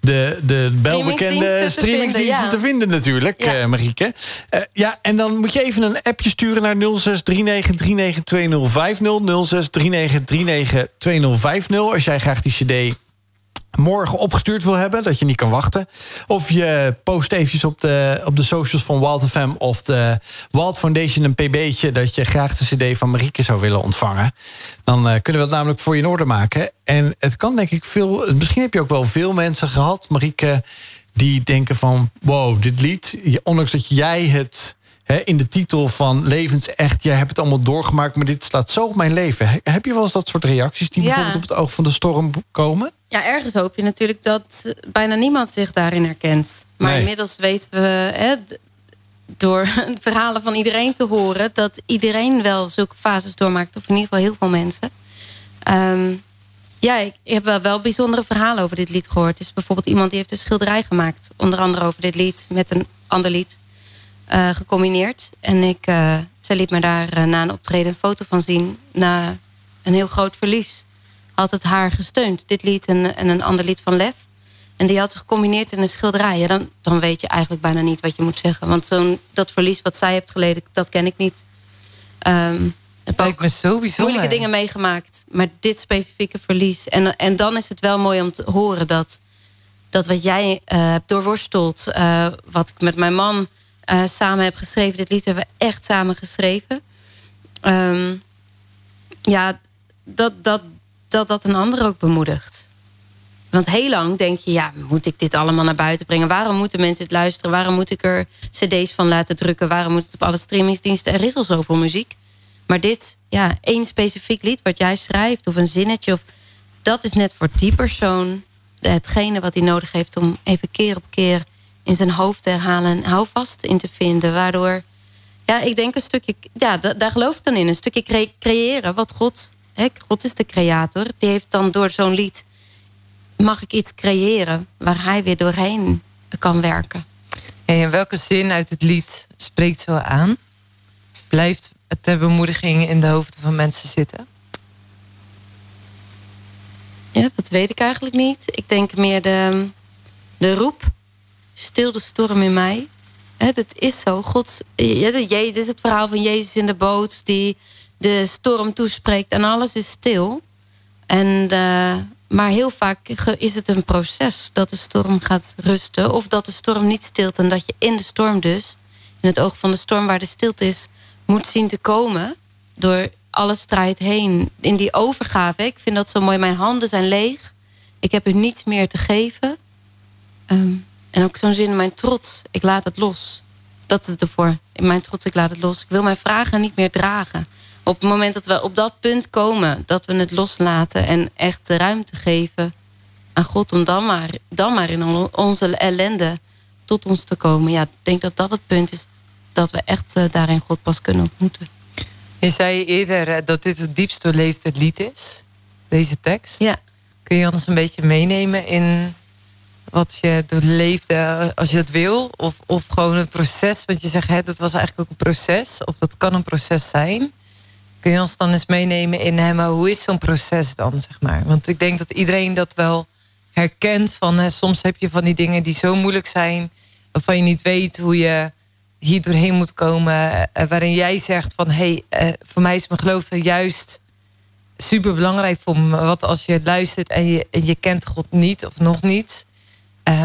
Speaker 1: de, de welbekende streamingsdiensten ja. te vinden, natuurlijk, ja. Marieke. ja, en dan moet je even een appje sturen naar 0639392050 0639392050 als jij graag die CD morgen opgestuurd wil hebben, dat je niet kan wachten. Of je post eventjes op de, op de socials van Wild FM of de Wild Foundation een pb'tje dat je graag de cd van Marieke zou willen ontvangen. Dan uh, kunnen we het namelijk voor je in orde maken. En het kan denk ik veel, misschien heb je ook wel veel mensen gehad, Marieke, die denken van wow, dit lied, ondanks dat jij het in de titel van Levensecht, jij hebt het allemaal doorgemaakt, maar dit slaat zo op mijn leven. Heb je wel eens dat soort reacties die bijvoorbeeld op het oog van de storm komen?
Speaker 3: Ja, ergens hoop je natuurlijk dat bijna niemand zich daarin herkent. Maar inmiddels weten we, door [laughs] verhalen van iedereen te horen, dat iedereen wel zulke fases doormaakt, of in ieder geval heel veel mensen. Ehm, ja, ik, heb wel, wel bijzondere verhalen over dit lied gehoord. Er is bijvoorbeeld iemand die heeft een schilderij gemaakt, onder andere over dit lied, met een ander lied. Uh, gecombineerd. En ik, uh, zij liet me daar uh, na een optreden een foto van zien. Na een heel groot verlies. Had het haar gesteund. Dit lied en, en een ander lied van Lef. En die had ze gecombineerd in een schilderij. Ja, dan, dan weet je eigenlijk bijna niet wat je moet zeggen. Want zo'n dat verlies wat zij heeft geleden, dat ken ik niet. Um,
Speaker 2: ik heb me zo bijzonder.
Speaker 3: moeilijke dingen meegemaakt. Maar dit specifieke verlies. En, en dan is het wel mooi om te horen dat, dat wat jij hebt doorworsteld. wat ik met mijn man uh, samen heb geschreven. Dit lied hebben we echt samen geschreven. Um, ja, dat dat, dat dat een ander ook bemoedigt. Want heel lang denk je, ja, moet ik dit allemaal naar buiten brengen? Waarom moeten mensen het luisteren? Waarom moet ik er cd's van laten drukken? Waarom moet het op alle streamingsdiensten? Er is al zoveel muziek. Maar dit, ja, één specifiek lied wat jij schrijft... of een zinnetje, of, dat is net voor die persoon... hetgene wat hij nodig heeft om even keer op keer in zijn hoofd te herhalen en houvast in te vinden. Waardoor, ja, ik denk een stukje, ja, daar geloof ik dan in. Een stukje creëren wat God, hè, God is de creator. Die heeft dan door zo'n lied, mag ik iets creëren waar hij weer doorheen kan werken.
Speaker 2: En welke zin uit het lied spreekt zo aan? Blijft het ter bemoediging in de hoofden van mensen zitten?
Speaker 3: Ja, dat weet ik eigenlijk niet. Ik denk meer de, de roep stil de storm in mij. He, dat is zo. God, ja, dit is het verhaal van Jezus in de boot die de storm toespreekt en alles is stil. En, uh, maar heel vaak is het een proces dat de storm gaat rusten. Of dat de storm niet stilt en dat je in de storm dus, in het oog van de storm waar de stilte is, moet zien te komen. Door alle strijd heen. In die overgave. Ik vind dat zo mooi. Mijn handen zijn leeg. Ik heb u niets meer te geven. Um, en ook zo'n zin, mijn trots, ik laat het los. Dat is ervoor. In mijn trots, ik laat het los. Ik wil mijn vragen niet meer dragen. Op het moment dat we op dat punt komen, dat we het loslaten en echt de ruimte geven aan God om dan maar, dan maar in onze ellende tot ons te komen. Ja, ik denk dat dat het punt is dat we echt uh, daarin God pas kunnen ontmoeten.
Speaker 2: Je zei eerder uh, dat dit het diepst doorleefde lied is, deze tekst.
Speaker 3: Ja.
Speaker 2: Kun je ons een beetje meenemen in wat je doorleefde als je dat wil? Of, of gewoon het proces? Want je zegt, hè, dat was eigenlijk ook een proces. Of dat kan een proces zijn. Kun je ons dan eens meenemen in, maar hoe is zo'n proces dan, zeg maar? Want ik denk dat iedereen dat wel herkent. Van, hè, soms heb je van die dingen die zo moeilijk zijn... waarvan je niet weet hoe je hier doorheen moet komen. Eh, waarin jij zegt van, hé, hey, eh, voor mij is mijn geloof juist super belangrijk voor me. Wat als je luistert en je, je kent God niet of nog niet.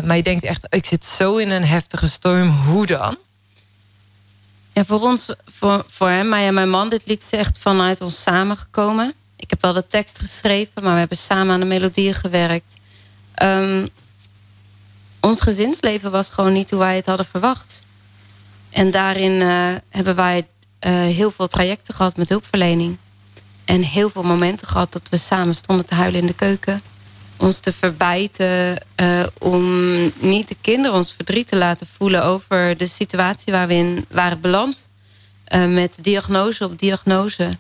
Speaker 2: Maar je denkt echt, ik zit zo in een heftige storm. Hoe dan?
Speaker 3: Ja, voor ons, voor, voor hem, maar ja, mijn man, dit lied is echt vanuit ons samengekomen. Ik heb wel de tekst geschreven, maar we hebben samen aan de melodieën gewerkt. Um, ons gezinsleven was gewoon niet hoe wij het hadden verwacht. En daarin uh, hebben wij uh, heel veel trajecten gehad met hulpverlening. En heel veel momenten gehad dat we samen stonden te huilen in de keuken. Ons te verbijten uh, om niet de kinderen ons verdriet te laten voelen over de situatie waar we in waren beland. met diagnose op diagnose.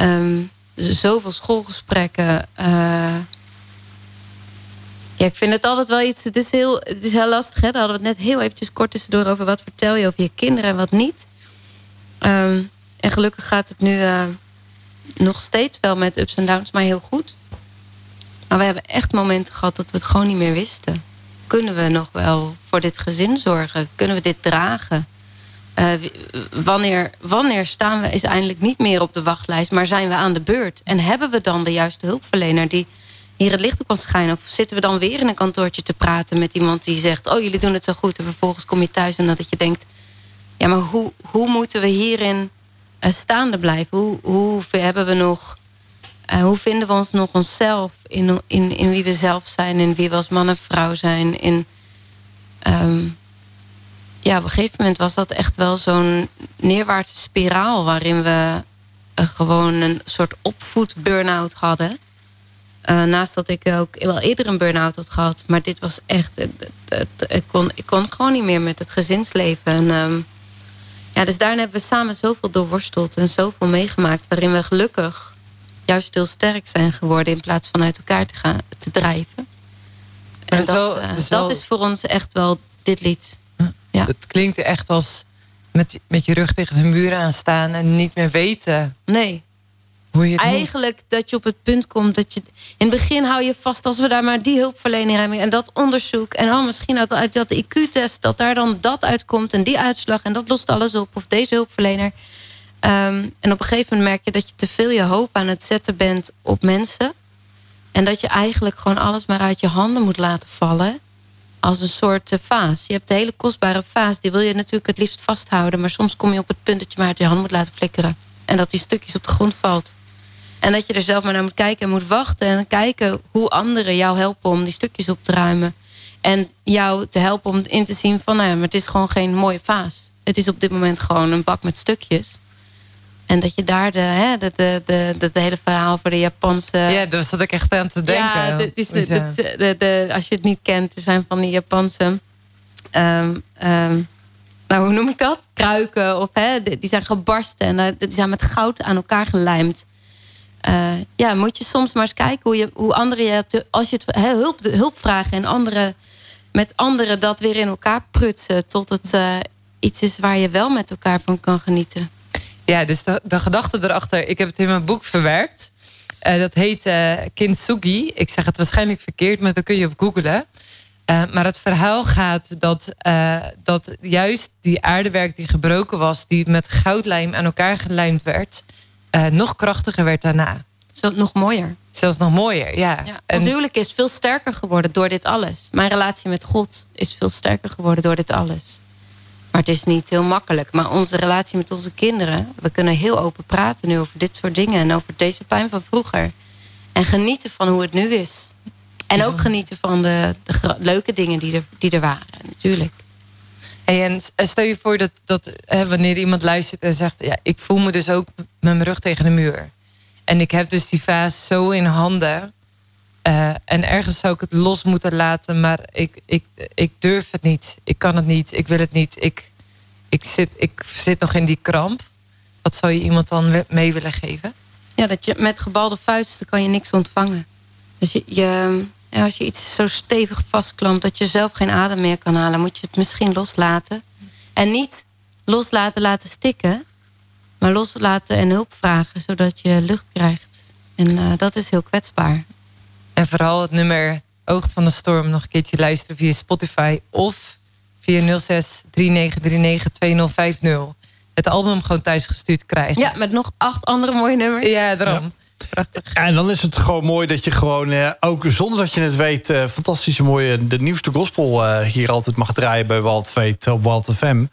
Speaker 3: Um, zoveel schoolgesprekken. Ja, ik vind het altijd wel iets. Het is heel, het is heel lastig. Hè? Daar hadden we het net heel eventjes kort tussendoor over wat vertel je over je kinderen en wat niet. Um, en gelukkig gaat het nu nog steeds wel met ups en downs, maar heel goed. Maar we hebben echt momenten gehad dat we het gewoon niet meer wisten. Kunnen we nog wel voor dit gezin zorgen? Kunnen we dit dragen? Uh, wanneer, wanneer staan we is eindelijk niet meer op de wachtlijst, maar zijn we aan de beurt? En hebben we dan de juiste hulpverlener die hier het licht op kan schijnen? Of zitten we dan weer in een kantoortje te praten met iemand die zegt: Oh, jullie doen het zo goed. En vervolgens kom je thuis en dat je denkt: Ja, maar hoe, hoe moeten we hierin uh, staande blijven? Hoe, hoe hebben we nog. Uh, hoe vinden we ons nog onszelf in, in, in wie we zelf zijn, in wie we als man en vrouw zijn? In, um, ja, op een gegeven moment was dat echt wel zo'n neerwaartse spiraal waarin we uh, gewoon een soort opvoed-burn-out hadden. Uh, naast dat ik ook wel eerder een burn-out had gehad. Maar dit was echt... Het, het, ik, kon, ik kon gewoon niet meer met het gezinsleven. En, um, ja, dus daarin hebben we samen zoveel doorworsteld en zoveel meegemaakt... waarin we gelukkig juist heel sterk zijn geworden... in plaats van uit elkaar te, gaan, te drijven. En dat, wel, uh, is dat is voor ons echt wel dit lied.
Speaker 2: Ja. Het klinkt echt als met, met je rug tegen zijn muur aan staan... en niet meer weten...
Speaker 3: Nee, Eigenlijk dat je op het punt komt dat je... In het begin hou je vast als we daar maar die hulpverlening hebben... en dat onderzoek en oh, misschien uit, uit dat IQ-test... dat daar dan dat uitkomt en die uitslag en dat lost alles op. Of deze hulpverlener. Um, en op een gegeven moment merk je dat je te veel je hoop aan het zetten bent op mensen. En dat je eigenlijk gewoon alles maar uit je handen moet laten vallen. Als een soort uh, vaas. Je hebt de hele kostbare vaas, die wil je natuurlijk het liefst vasthouden. Maar soms kom je op het punt dat je maar uit je hand moet laten flikkeren. En dat die stukjes op de grond valt. En dat je er zelf maar naar moet kijken en moet wachten. En kijken hoe anderen jou helpen om die stukjes op te ruimen. En jou te helpen om in te zien van... nou ja, maar het is gewoon geen mooie vaas. Het is op dit moment gewoon een bak met stukjes. En dat je daar de, hè, de, de, de, de, hele verhaal voor de Japanse...
Speaker 2: Ja, daar zat ik echt aan te denken.
Speaker 3: Ja, dit is de, de, de, als je het niet kent, er zijn van die Japanse... Um, um, nou, hoe noem ik dat? Kruiken. Of, hè, die zijn gebarsten en uh, die zijn met goud aan elkaar gelijmd. Uh, ja, moet je soms maar eens kijken hoe, je, hoe anderen je, als je het hulp, hulp vragen en anderen met anderen dat weer in elkaar prutsen tot het uh, iets is waar je wel met elkaar van kan genieten.
Speaker 2: Ja, dus de, de gedachte erachter, ik heb het in mijn boek verwerkt. Uh, dat heet Kintsugi. Ik zeg het waarschijnlijk verkeerd, maar dan kun je op googlen. maar het verhaal gaat dat, dat juist die aardewerk die gebroken was, die met goudlijm aan elkaar gelijmd werd, uh, nog krachtiger werd daarna.
Speaker 3: Zo, nog mooier.
Speaker 2: Zelfs nog mooier, ja.
Speaker 3: ja ons huwelijk is veel sterker geworden door dit alles. Mijn relatie met God is veel sterker geworden door dit alles. Maar het is niet heel makkelijk. Maar onze relatie met onze kinderen... we kunnen heel open praten nu over dit soort dingen... en over deze pijn van vroeger. En genieten van hoe het nu is. En ook genieten van de, de leuke dingen die er, die er waren, natuurlijk.
Speaker 2: En stel je voor dat, dat hè, wanneer iemand luistert en zegt... ja, ik voel me dus ook met mijn rug tegen de muur. En ik heb dus die vaas zo in handen. Uh, en ergens zou ik het los moeten laten, maar ik, ik, ik durf het niet. Ik kan het niet, ik wil het niet. Ik, ik, zit, ik zit nog in die kramp. Wat zou je iemand dan mee willen geven?
Speaker 3: Ja, dat je met gebalde vuisten kan je niks ontvangen. Dus je, als je iets zo stevig vastklampt dat je zelf geen adem meer kan halen, moet je het misschien loslaten. En niet loslaten laten stikken, maar loslaten en hulp vragen, zodat je lucht krijgt. En uh, dat is heel kwetsbaar.
Speaker 2: En vooral het nummer Oog van de Storm nog een keertje luisteren via Spotify of via 06 3939 2050. Het album gewoon thuis gestuurd krijgen.
Speaker 3: Ja, met nog acht andere mooie nummers.
Speaker 2: Ja, daarom. prachtig.
Speaker 1: En dan is het gewoon mooi dat je gewoon, eh, ook zonder dat je het weet... Eh, fantastische mooie, de nieuwste gospel eh, hier altijd mag draaien... bij Walt Veet op Walt FM.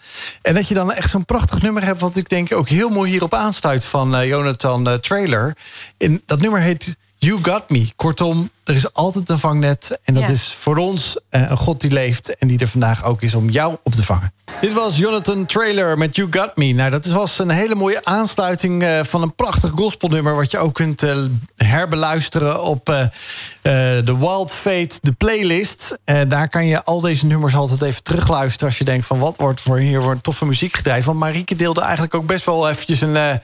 Speaker 1: En dat je dan echt zo'n prachtig nummer hebt... wat ik denk ook heel mooi hierop aansluit van eh, Jonathan eh, Trailer. En dat nummer heet You Got Me. Kortom, er is altijd een vangnet. En dat
Speaker 3: Ja.
Speaker 1: is voor ons eh, een God die leeft... en die er vandaag ook is om jou op te vangen. Dit was Jonathan Trailer met You Got Me. Nou, dat was een hele mooie aansluiting eh, van een prachtig gospelnummer... wat je ook kunt eh, herbeluisteren op eh, de Wild Fate, de playlist. Daar kan je al deze nummers altijd even terugluisteren... als je denkt van wat wordt voor hier voor toffe muziek gedraaid. Want Marieke deelde eigenlijk ook best wel eventjes een,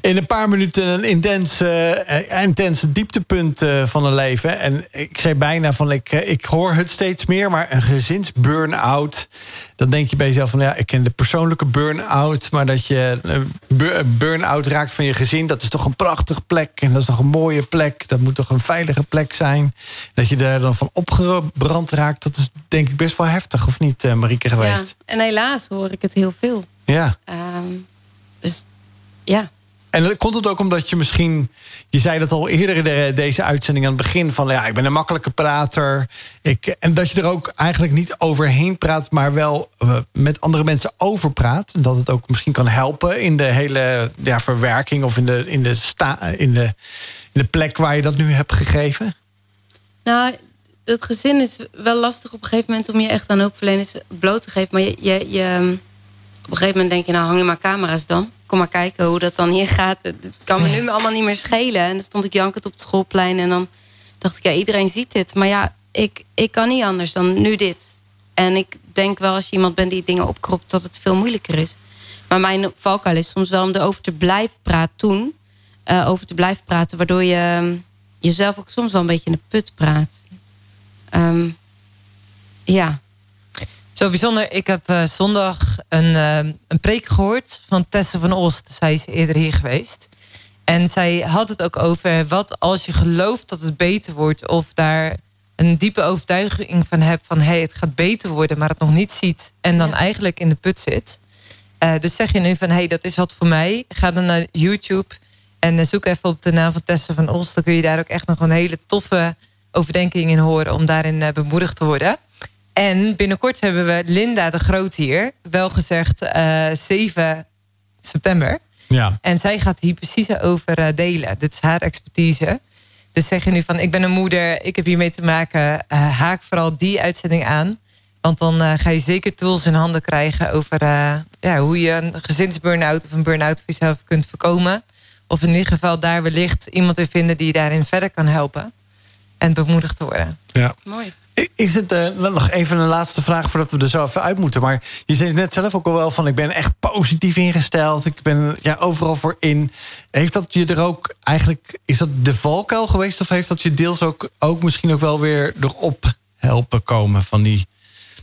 Speaker 1: in een paar minuten... een intense, intense dieptepunt van een leven. En ik zei bijna van ik, ik hoor het steeds meer... maar een gezinsburn-out... dan denk je bij jezelf van ja, ik ken de persoonlijke burn-out... maar dat je eh, bur- burn-out raakt van je gezin... dat is toch een prachtige plek en dat is toch een mooie plek. Dat moet toch een veilige plek zijn. Dat je daar dan van opgebrand raakt... dat is denk ik best wel heftig, of niet, eh, Marieke,
Speaker 3: Ja,
Speaker 1: geweest?
Speaker 3: en helaas hoor ik het heel veel.
Speaker 1: Ja.
Speaker 3: Ehm, dus ja,
Speaker 1: En komt het ook omdat je misschien... Je zei dat al eerder in de- deze uitzending aan het begin... van ja, ik ben een makkelijke prater. Ik, en dat je er ook eigenlijk niet overheen praat... maar wel eh, met andere mensen over praat. En dat het ook misschien kan helpen in de hele ja, verwerking... of in de, in, de in, de, in de plek waar je dat nu hebt gegeven.
Speaker 3: nou, het gezin is wel lastig op een gegeven moment om je echt aan hulpverleners bloot te geven. Maar je, je, je, op een gegeven moment denk je, nou hang je maar camera's dan. Kom maar kijken hoe dat dan hier gaat. Het kan me nu allemaal niet meer schelen. En dan stond ik jankend op het schoolplein en dan dacht ik, ja, iedereen ziet dit. Maar ja, ik, ik kan niet anders dan nu dit. En ik denk wel als je iemand bent die dingen opkropt, dat het veel moeilijker is. Maar mijn valkuil is soms wel om erover te blijven praten toen. eh, over te blijven praten, waardoor je ehm, jezelf ook soms wel een beetje in de put praat. Ehm, ja.
Speaker 2: Zo bijzonder. Ik heb eh, zondag een, eh, een preek gehoord van Tessa van Oost. Zij is eerder hier geweest. En zij had het ook over wat als je gelooft dat het beter wordt... of daar een diepe overtuiging van hebt van... hey, het gaat beter worden, maar het nog niet ziet... en dan
Speaker 3: Ja.
Speaker 2: eigenlijk in de put zit. Eh, dus zeg je nu van, hey, dat is wat voor mij. Ga dan naar YouTube en zoek even op de naam van Tessa van Oost. Dan kun je daar ook echt nog een hele toffe overdenking in horen... om daarin bemoedigd te worden. En binnenkort hebben we Linda de Groot hier. Wel gezegd eh 7 september.
Speaker 1: Ja.
Speaker 2: En zij gaat hier precies over eh, delen. Dit is haar expertise. Dus zeg je nu van, ik ben een moeder, ik heb hiermee te maken. eh, haak vooral die uitzending aan. Want dan eh, ga je zeker tools in handen krijgen... over eh, ja, hoe je een gezinsburn-out of een burn-out voor jezelf kunt voorkomen. Of in ieder geval daar wellicht iemand in vinden... die je daarin verder kan helpen. En bemoedigd te worden.
Speaker 1: ja.
Speaker 3: Mooi.
Speaker 1: Is het eh, nog even een laatste vraag voordat we er zo even uit moeten. Maar je zei net zelf ook al wel van ik ben echt positief ingesteld. Ik ben ja, overal voor in. Heeft dat je er ook eigenlijk, is dat de valkuil geweest? Of heeft dat je deels ook, ook misschien ook wel weer erop helpen komen van die,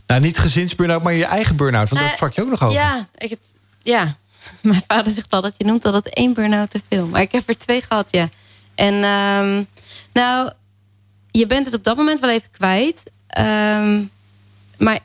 Speaker 1: nou niet gezinsburn-out, maar je eigen burn-out? Want daar
Speaker 3: Eh,
Speaker 1: sprak je ook nog over.
Speaker 3: Ja, ik het, ja, [laughs] mijn vader zegt altijd, je noemt altijd één burn-out te veel. Maar ik heb er twee gehad, ja. En ehm, nou, je bent het op dat moment wel even kwijt. Ehm, maar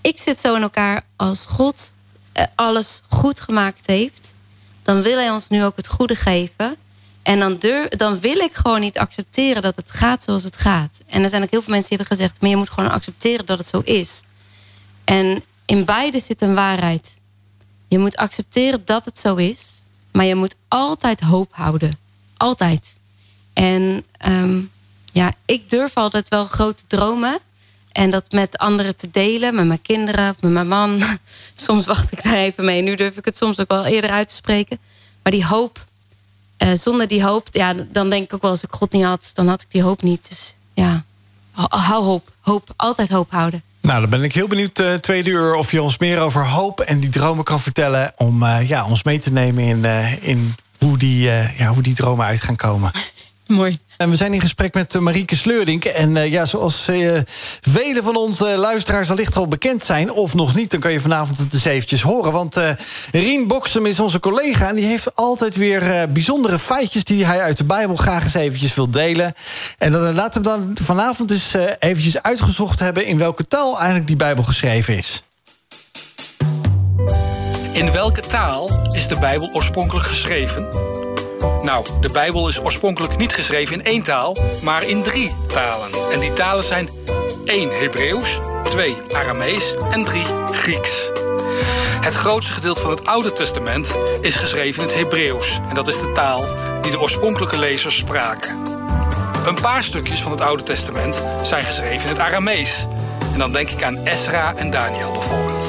Speaker 3: ik zit zo in elkaar als God eh, alles goed gemaakt heeft. Dan wil hij ons nu ook het goede geven. En dan, dan wil ik gewoon niet accepteren dat het gaat zoals het gaat. En er zijn ook heel veel mensen die hebben gezegd... maar je moet gewoon accepteren dat het zo is. En in beide zit een waarheid. Je moet accepteren dat het zo is. Maar je moet altijd hoop houden. Altijd. En ehm, ja, ik durf altijd wel grote dromen. En dat met anderen te delen. Met mijn kinderen, met mijn man. [laughs] Soms wacht ik daar even mee. Nu durf ik het soms ook wel eerder uit te spreken. Maar die hoop. eh, zonder die hoop, ja, dan denk ik ook wel als ik God niet had, dan had ik die hoop niet. Dus ja, hou hoop. Hoop, altijd hoop houden.
Speaker 1: Nou, dan ben ik heel benieuwd, eh tweede uur, of je ons meer over hoop en die dromen kan vertellen. Om eh, ja, ons mee te nemen in, in hoe, die, ja, hoe die dromen uit gaan komen.
Speaker 3: Mooi.
Speaker 1: En we zijn in gesprek met eh, Marieke Sleurdink. En eh, ja, zoals eh vele van onze luisteraars allicht al bekend zijn... of nog niet, dan kan je vanavond het eens eventjes horen. Want eh Rien Boksem is onze collega... en die heeft altijd weer eh, bijzondere feitjes... die hij uit de Bijbel graag eens eventjes wil delen. En dan laten we dan vanavond eens eventjes uitgezocht hebben... in welke taal eigenlijk die Bijbel geschreven is.
Speaker 4: In welke taal is de Bijbel oorspronkelijk geschreven? Nou, de Bijbel is oorspronkelijk niet geschreven in één taal, maar in drie talen. En die talen zijn 1 Hebreeuws, 2 Aramees en 3 Grieks. Het grootste gedeelte van het Oude Testament is geschreven in het Hebreeuws. En dat is de taal die de oorspronkelijke lezers spraken. Een paar stukjes van het Oude Testament zijn geschreven in het Aramees. En dan denk ik aan Esra en Daniel bijvoorbeeld.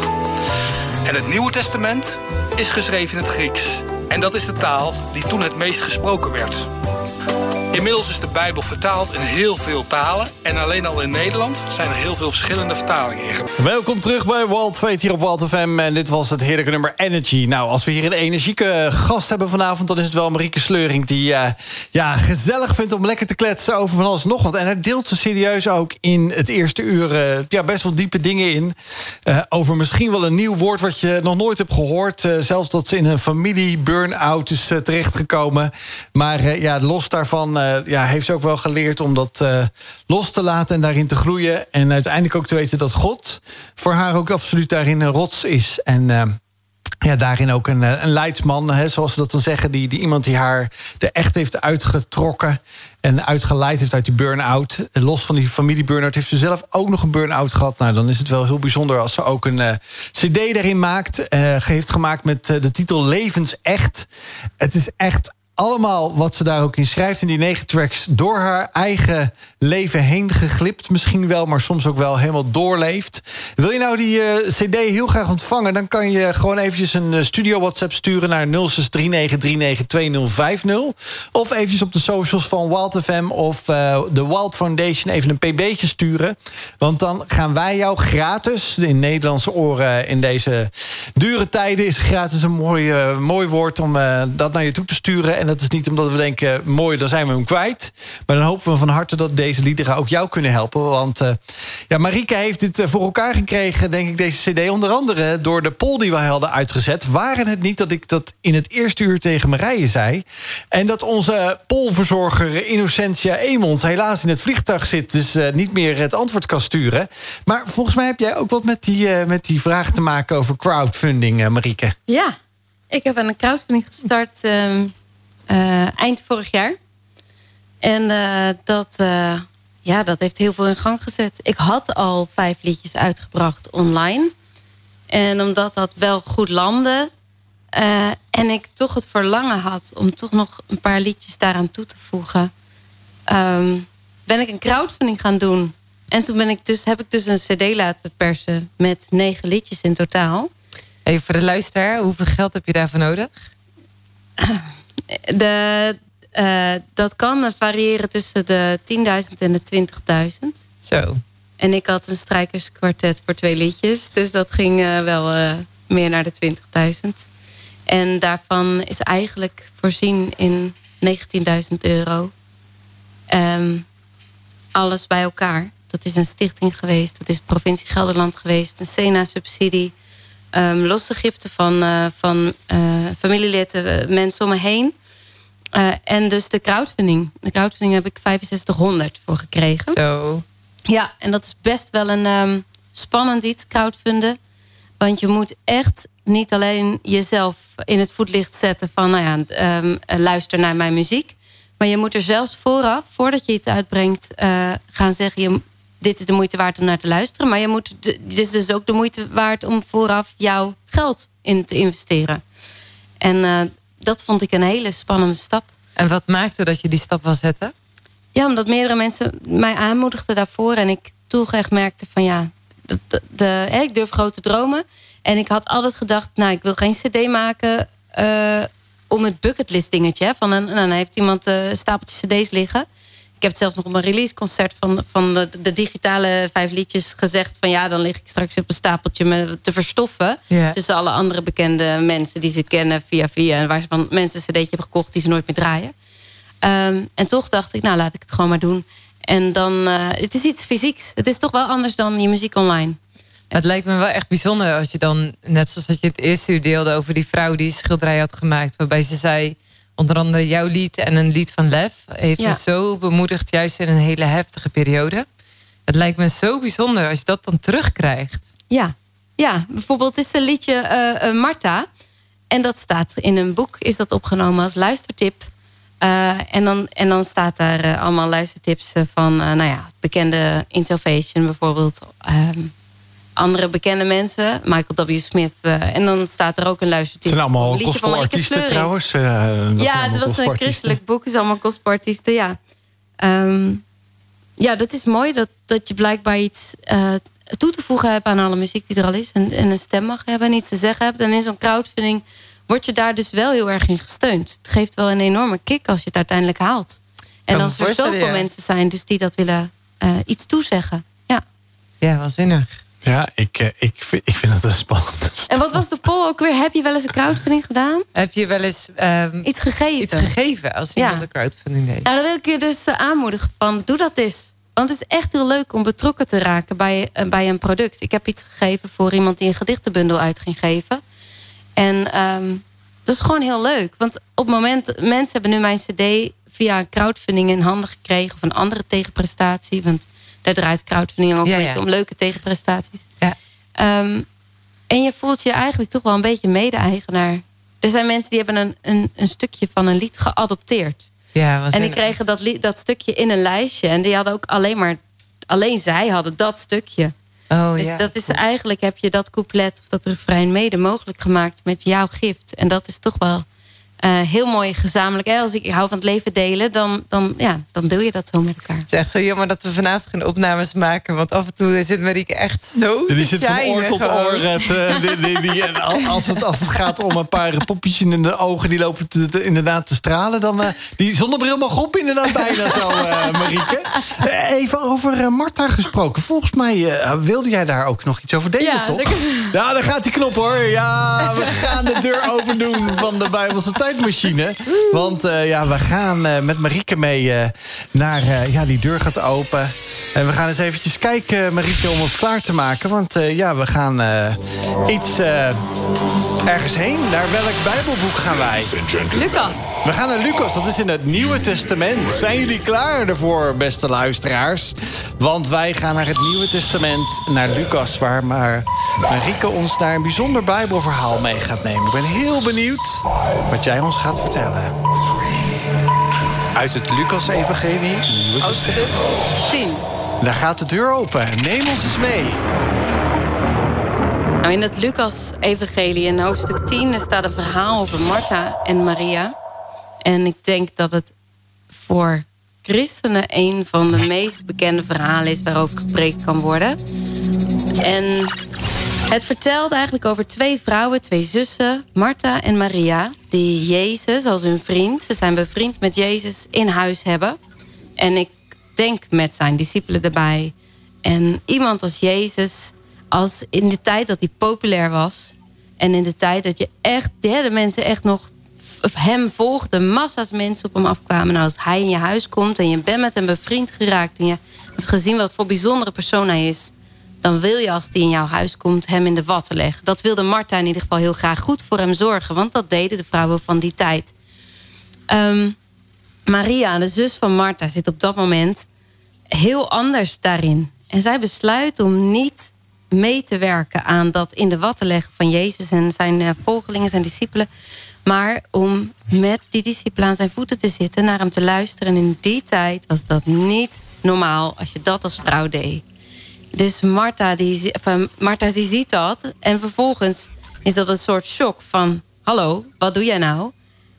Speaker 4: En het Nieuwe Testament is geschreven in het Grieks. En dat is de taal die toen het meest gesproken werd. Inmiddels is de Bijbel vertaald in heel veel talen. En alleen al in Nederland zijn er heel veel verschillende vertalingen in.
Speaker 1: Welkom terug bij Walt hier op Walt FM. En dit was het heerlijke nummer Energy. Nou, als we hier een energieke gast hebben vanavond... dan is het wel Marieke Sleuring die uh, ja, gezellig vindt om lekker te kletsen over van alles nog wat. En hij deelt ze serieus ook in het eerste uur uh, ja, best wel diepe dingen in. Uh, over misschien wel een nieuw woord wat je nog nooit hebt gehoord. zelfs dat ze in een familie burn-out is terechtgekomen. Maar ja, los daarvan ja, heeft ze ook wel geleerd om dat uh, los te laten en daarin te groeien. En uiteindelijk ook te weten dat God voor haar ook absoluut daarin een rots is. En uh, ja, daarin ook een, een leidsman, hè, zoals ze dat dan zeggen. Die, die iemand die haar er echt heeft uitgetrokken en uitgeleid heeft uit die burn-out. Los van die familie-burn-out heeft ze zelf ook nog een burn-out gehad. Nou, dan is het wel heel bijzonder als ze ook een cd daarin maakt. Uh, heeft gemaakt met de titel Levensecht. Het is echt allemaal wat ze daar ook in schrijft in die negen tracks... door haar eigen leven heen geglipt misschien wel... maar soms ook wel helemaal doorleeft. Wil je nou die uh, cd heel graag ontvangen... dan kan je gewoon eventjes een uh, studio WhatsApp sturen... naar 0639392050. Of eventjes op de socials van Wild FM of uh, de Wild Foundation... even een pb'tje sturen. Want dan gaan wij jou gratis... in Nederlandse oren in deze dure tijden... is gratis een mooi, mooi woord om dat naar je toe te sturen... En dat is niet omdat we denken, mooi, dan zijn we hem kwijt. Maar dan hopen we van harte dat deze liederen ook jou kunnen helpen. Want uh, ja, Marika heeft het voor elkaar gekregen, denk ik, deze cd. Onder andere door de poll die wij hadden uitgezet. Waren het niet dat ik dat in het eerste uur tegen Marije zei. En dat onze polverzorger Innocentia Emons helaas in het vliegtuig zit. Dus uh, niet meer het antwoord kan sturen. Maar volgens mij heb jij ook wat met die, met die vraag te maken over crowdfunding, Marieke.
Speaker 3: Ja, ik heb een crowdfunding gestart... Uh, eind vorig jaar. En uh, dat, uh, ja, dat heeft heel veel in gang gezet. Ik had al vijf liedjes uitgebracht online. En omdat dat wel goed landde... en ik toch het verlangen had om toch nog een paar liedjes daaraan toe te voegen... Um, ben ik een crowdfunding gaan doen. En toen ben ik dus, heb ik dus een cd laten persen met negen liedjes in totaal.
Speaker 2: Even voor de luisteraar, hoeveel geld heb je daarvoor nodig? [clears throat]
Speaker 3: De, uh, dat kan variëren tussen de 10.000 en de 20.000.
Speaker 2: Zo.
Speaker 3: En ik had een strijkerskwartet voor twee liedjes. Dus dat ging uh, wel uh, meer naar de 20.000. En daarvan is eigenlijk voorzien in 19.000 euro. Um, alles bij elkaar. Dat is een stichting geweest. Dat is provincie Gelderland geweest. Een SENA-subsidie. Um, losse giften van, uh, van uh, familieleden, mensen om me heen. En dus de crowdfunding. De crowdfunding heb ik 6500 voor gekregen.
Speaker 2: Zo.
Speaker 3: Ja, en dat is best wel een um, spannend iets, crowdfunden. Want je moet echt niet alleen jezelf in het voetlicht zetten van... nou ja, um, luister naar mijn muziek. Maar je moet er zelfs vooraf, voordat je iets uitbrengt... gaan zeggen, je, dit is de moeite waard om naar te luisteren. Maar je moet, dit is dus ook de moeite waard om vooraf jouw geld in te investeren. En uh, dat vond ik een hele spannende stap.
Speaker 2: En wat maakte dat je die stap wil zetten?
Speaker 3: Ja, omdat meerdere mensen mij aanmoedigden daarvoor. En ik toch echt merkte van ja, de, de, de, ik durf grote dromen. En ik had altijd gedacht, nou, ik wil geen cd maken... Uh, om het bucketlist dingetje. Van een, nou, dan heeft iemand uh, een stapeltje cd's liggen. Ik heb het zelfs nog op een releaseconcert van, van de, de, digitale vijf liedjes gezegd... van ja, dan lig ik straks op een stapeltje me te verstoffen... Yeah. tussen alle andere bekende mensen die ze kennen via via... en waar ze van mensen een cd'tje hebben gekocht die ze nooit meer draaien. Um, en toch dacht ik, nou, laat ik het gewoon maar doen. En dan, uh, het is iets fysieks. Het is toch wel anders dan je muziek online.
Speaker 2: Het lijkt me wel echt bijzonder als je dan, net zoals dat je het eerste uur deelde... over die vrouw die schilderij had gemaakt... waarbij ze zei onder andere jouw lied en een lied van Lef... heeft ja. me zo bemoedigd, juist in een hele heftige periode. Het lijkt me zo bijzonder als je dat dan terugkrijgt.
Speaker 3: Ja, ja bijvoorbeeld is een liedje uh, uh, Marta... en dat staat in een boek, is dat opgenomen als luistertip... en, dan, en dan staat daar allemaal luistertips van, nou ja, bekende In Salvation bijvoorbeeld. Ehm, andere bekende mensen. Michael W. Smith. Uh, en dan staat er ook een luistertip. Het
Speaker 1: zijn allemaal gospelartiesten trouwens. Uh,
Speaker 3: ja, het was een christelijk boek. Het is allemaal gospelartiesten, ja. Um, ja, dat is mooi dat, dat je blijkbaar iets uh, toe te voegen hebt aan alle muziek die er al is. En, en een stem mag hebben en iets te zeggen hebt. En in zo'n crowdfunding word je daar dus wel heel erg in gesteund. Het geeft wel een enorme kick als je het uiteindelijk haalt. En als er zoveel mensen zijn dus die dat willen iets toezeggen. Ja,
Speaker 2: ja waanzinnig.
Speaker 1: Ja, ik, eh, ik, vind, ik vind het spannend.
Speaker 3: En wat was de poll ook weer? Heb je wel eens een crowdfunding gedaan?
Speaker 2: Heb je wel eens
Speaker 3: um, iets gegeven?
Speaker 2: Iets gegeven als iemand een crowdfunding deed.
Speaker 3: Nou, dan wil ik je dus uh, aanmoedigen van doe dat eens. Want het is echt heel leuk om betrokken te raken bij, uh, bij een product. Ik heb iets gegeven voor iemand die een gedichtenbundel uit ging geven. En um, dat is gewoon heel leuk. Want op het moment, mensen hebben nu mijn cd via een crowdfunding in handen gekregen... of een andere tegenprestatie. Want daar draait crowdfunding ook ja, om leuke tegenprestaties. Ja. Um, en je voelt je eigenlijk toch wel een beetje mede-eigenaar. Er zijn mensen die hebben een, een, een stukje van een lied geadopteerd. Ja, en die kregen dat, lied, dat stukje in een lijstje. En die hadden ook alleen maar... Alleen zij hadden dat stukje. Oh, dus ja. dat is eigenlijk heb je dat couplet of dat refrein mede mogelijk gemaakt met jouw gift. En dat is toch wel uh, heel mooi gezamenlijk. Als ik, hou van het leven delen, dan, dan, ja, dan deel je dat zo met elkaar.
Speaker 2: Het is echt zo jammer dat we vanavond geen opnames maken. Want af en toe zit Marieke echt zo
Speaker 1: Die zit van oor tot oor. Het, uh, die, die, als, het, als het gaat om een paar popjes in de ogen... die lopen te, inderdaad te stralen... dan uh, die zonnebril mag op inderdaad bijna zo, uh, Marieke. even over Marta gesproken. Volgens mij wilde jij daar ook nog iets over delen, ja, toch? Ja, daar gaat die knop hoor. Ja, we gaan de deur open doen van de Bijbelse tijd tijdmachine. Want uh, ja, we gaan uh, met Marieke mee uh, naar... ja, die deur gaat open. En we gaan eens eventjes kijken, Marieke, om ons klaar te maken. Want ja, we gaan iets ergens heen. Naar welk bijbelboek gaan wij?
Speaker 3: Lucas.
Speaker 1: We gaan naar Lucas, dat is in het Nieuwe Testament. Zijn jullie klaar ervoor, beste luisteraars? Want wij gaan naar het Nieuwe Testament, naar Lucas... waar maar Marieke ons daar een bijzonder bijbelverhaal mee gaat nemen. Ik ben heel benieuwd wat jij ons gaat vertellen. Uit het Lucas-evangelie.
Speaker 3: Hoofdstuk 10.
Speaker 1: Daar gaat de deur open. Neem ons eens mee.
Speaker 3: Nou, in het Lucas-evangelie in hoofdstuk 10 staat een verhaal over Martha en Maria. En ik denk dat het voor christenen een van de meest bekende verhalen is waarover gepreekt kan worden. En het vertelt eigenlijk over twee vrouwen, twee zussen, Martha en Maria, die Jezus als hun vriend, ze zijn bevriend met Jezus, in huis hebben. En ik denk met zijn discipelen erbij. En iemand als Jezus, als in de tijd dat hij populair was, en in de tijd dat je echt, de mensen echt nog hem volgden, massa's mensen op hem afkwamen. Nou, als hij in je huis komt en je bent met hem bevriend geraakt en je hebt gezien wat voor bijzondere persoon hij is, dan wil je als die in jouw huis komt hem in de watten leggen. Dat wilde Martha in ieder geval heel graag goed voor hem zorgen, want dat deden de vrouwen van die tijd. Ehm, Maria, de zus van Martha, zit op dat moment heel anders daarin. En zij besluit om niet mee te werken aan dat in de watten leggen van Jezus en zijn uh, volgelingen, zijn discipelen. Maar om met die discipelen aan zijn voeten te zitten, naar hem te luisteren. En in die tijd was dat niet normaal als je dat als vrouw deed. Dus Martha die, Martha die ziet dat. En vervolgens is dat een soort shock van... hallo, wat doe jij nou?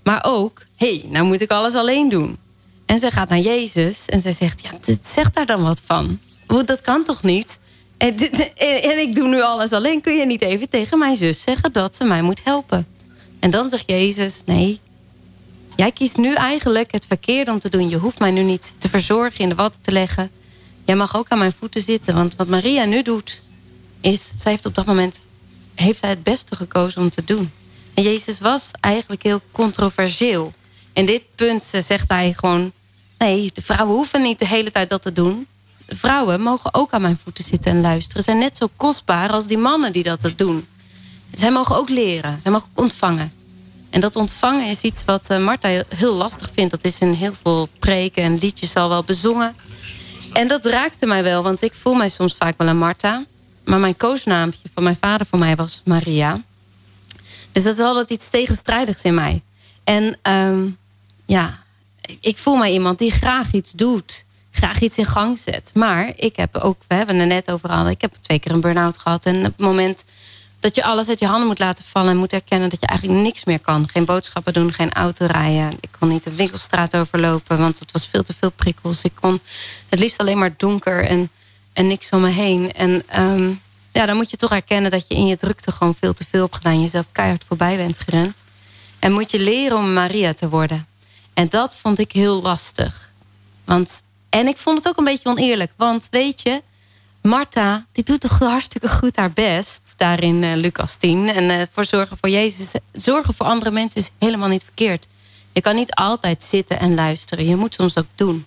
Speaker 3: Maar ook, hé, hey, nou moet ik alles alleen doen. En ze gaat naar Jezus en zij zegt... ja, zeg daar dan wat van. Dat kan toch niet? En, en ik doe nu alles alleen. Kun je niet even tegen mijn zus zeggen dat ze mij moet helpen? En dan zegt Jezus, nee... Jij kiest nu eigenlijk het verkeerde om te doen. Je hoeft mij nu niet te verzorgen, in de watten te leggen jij mag ook aan mijn voeten zitten. Want wat Maria nu doet, is, zij heeft op dat moment heeft zij het beste gekozen om te doen. En Jezus was eigenlijk heel controversieel. In dit punt zegt hij gewoon... nee, de vrouwen hoeven niet de hele tijd dat te doen. De vrouwen mogen ook aan mijn voeten zitten en luisteren. Ze zijn net zo kostbaar als die mannen die dat doen. Zij mogen ook leren, zij mogen ook ontvangen. En dat ontvangen is iets wat eh, Martha heel lastig vindt. Dat is in heel veel preken en liedjes al wel bezongen. En dat raakte mij wel, want ik voel mij soms vaak wel een Martha. Maar mijn koosnaampje van mijn vader voor mij was Maria. Dus dat is altijd iets tegenstrijdigs in mij. En um, ja, ik voel mij iemand die graag iets doet. Graag iets in gang zet. Maar ik heb ook, we hebben het net over hadden. Ik heb twee keer een burn-out gehad. En op het moment dat je alles uit je handen moet laten vallen... en moet erkennen dat je eigenlijk niks meer kan. Geen boodschappen doen, geen auto rijden. Ik kon niet de winkelstraat overlopen, want het was veel te veel prikkels. Ik kon het liefst alleen maar donker en, en niks om me heen. En ehm, ja, dan moet je toch erkennen dat je in je drukte... gewoon veel te veel hebt gedaan. Jezelf keihard voorbij bent gerend. En moet je leren om Maria te worden. En dat vond ik heel lastig. Want, en ik vond het ook een beetje oneerlijk. Want weet je, Martha, die doet toch hartstikke goed haar best. Daar in uh, Lucas 10. En uh, voor zorgen voor Jezus. Zorgen voor andere mensen is helemaal niet verkeerd. Je kan niet altijd zitten en luisteren. Je moet soms ook doen.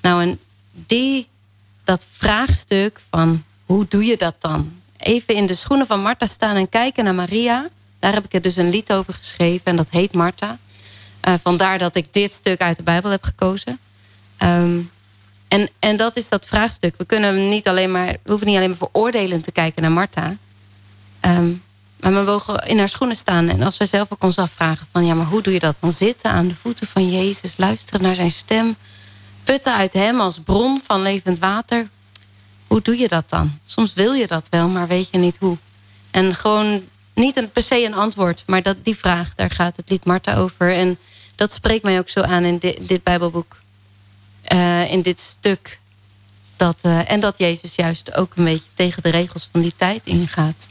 Speaker 3: Nou, en die, dat vraagstuk van hoe doe je dat dan? Even in de schoenen van Martha staan en kijken naar Maria. Daar heb ik er dus een lied over geschreven. En dat heet Martha. Uh, vandaar dat ik dit stuk uit de Bijbel heb gekozen. Um, en, en dat is dat vraagstuk. We, kunnen niet alleen maar, we hoeven niet alleen maar veroordelend te kijken naar Martha. Um, maar we mogen in haar schoenen staan. En als wij zelf ook ons afvragen van... ja, maar hoe doe je dat? Dan zitten aan de voeten van Jezus. Luisteren naar zijn stem. Putten uit hem als bron van levend water. Hoe doe je dat dan? Soms wil je dat wel, maar weet je niet hoe. En gewoon niet een, per se een antwoord. Maar dat, die vraag, daar gaat het lied Martha over. En dat spreekt mij ook zo aan in dit, dit Bijbelboek. Uh, in dit stuk. Dat, uh, en dat Jezus juist ook een beetje tegen de regels van die tijd ingaat.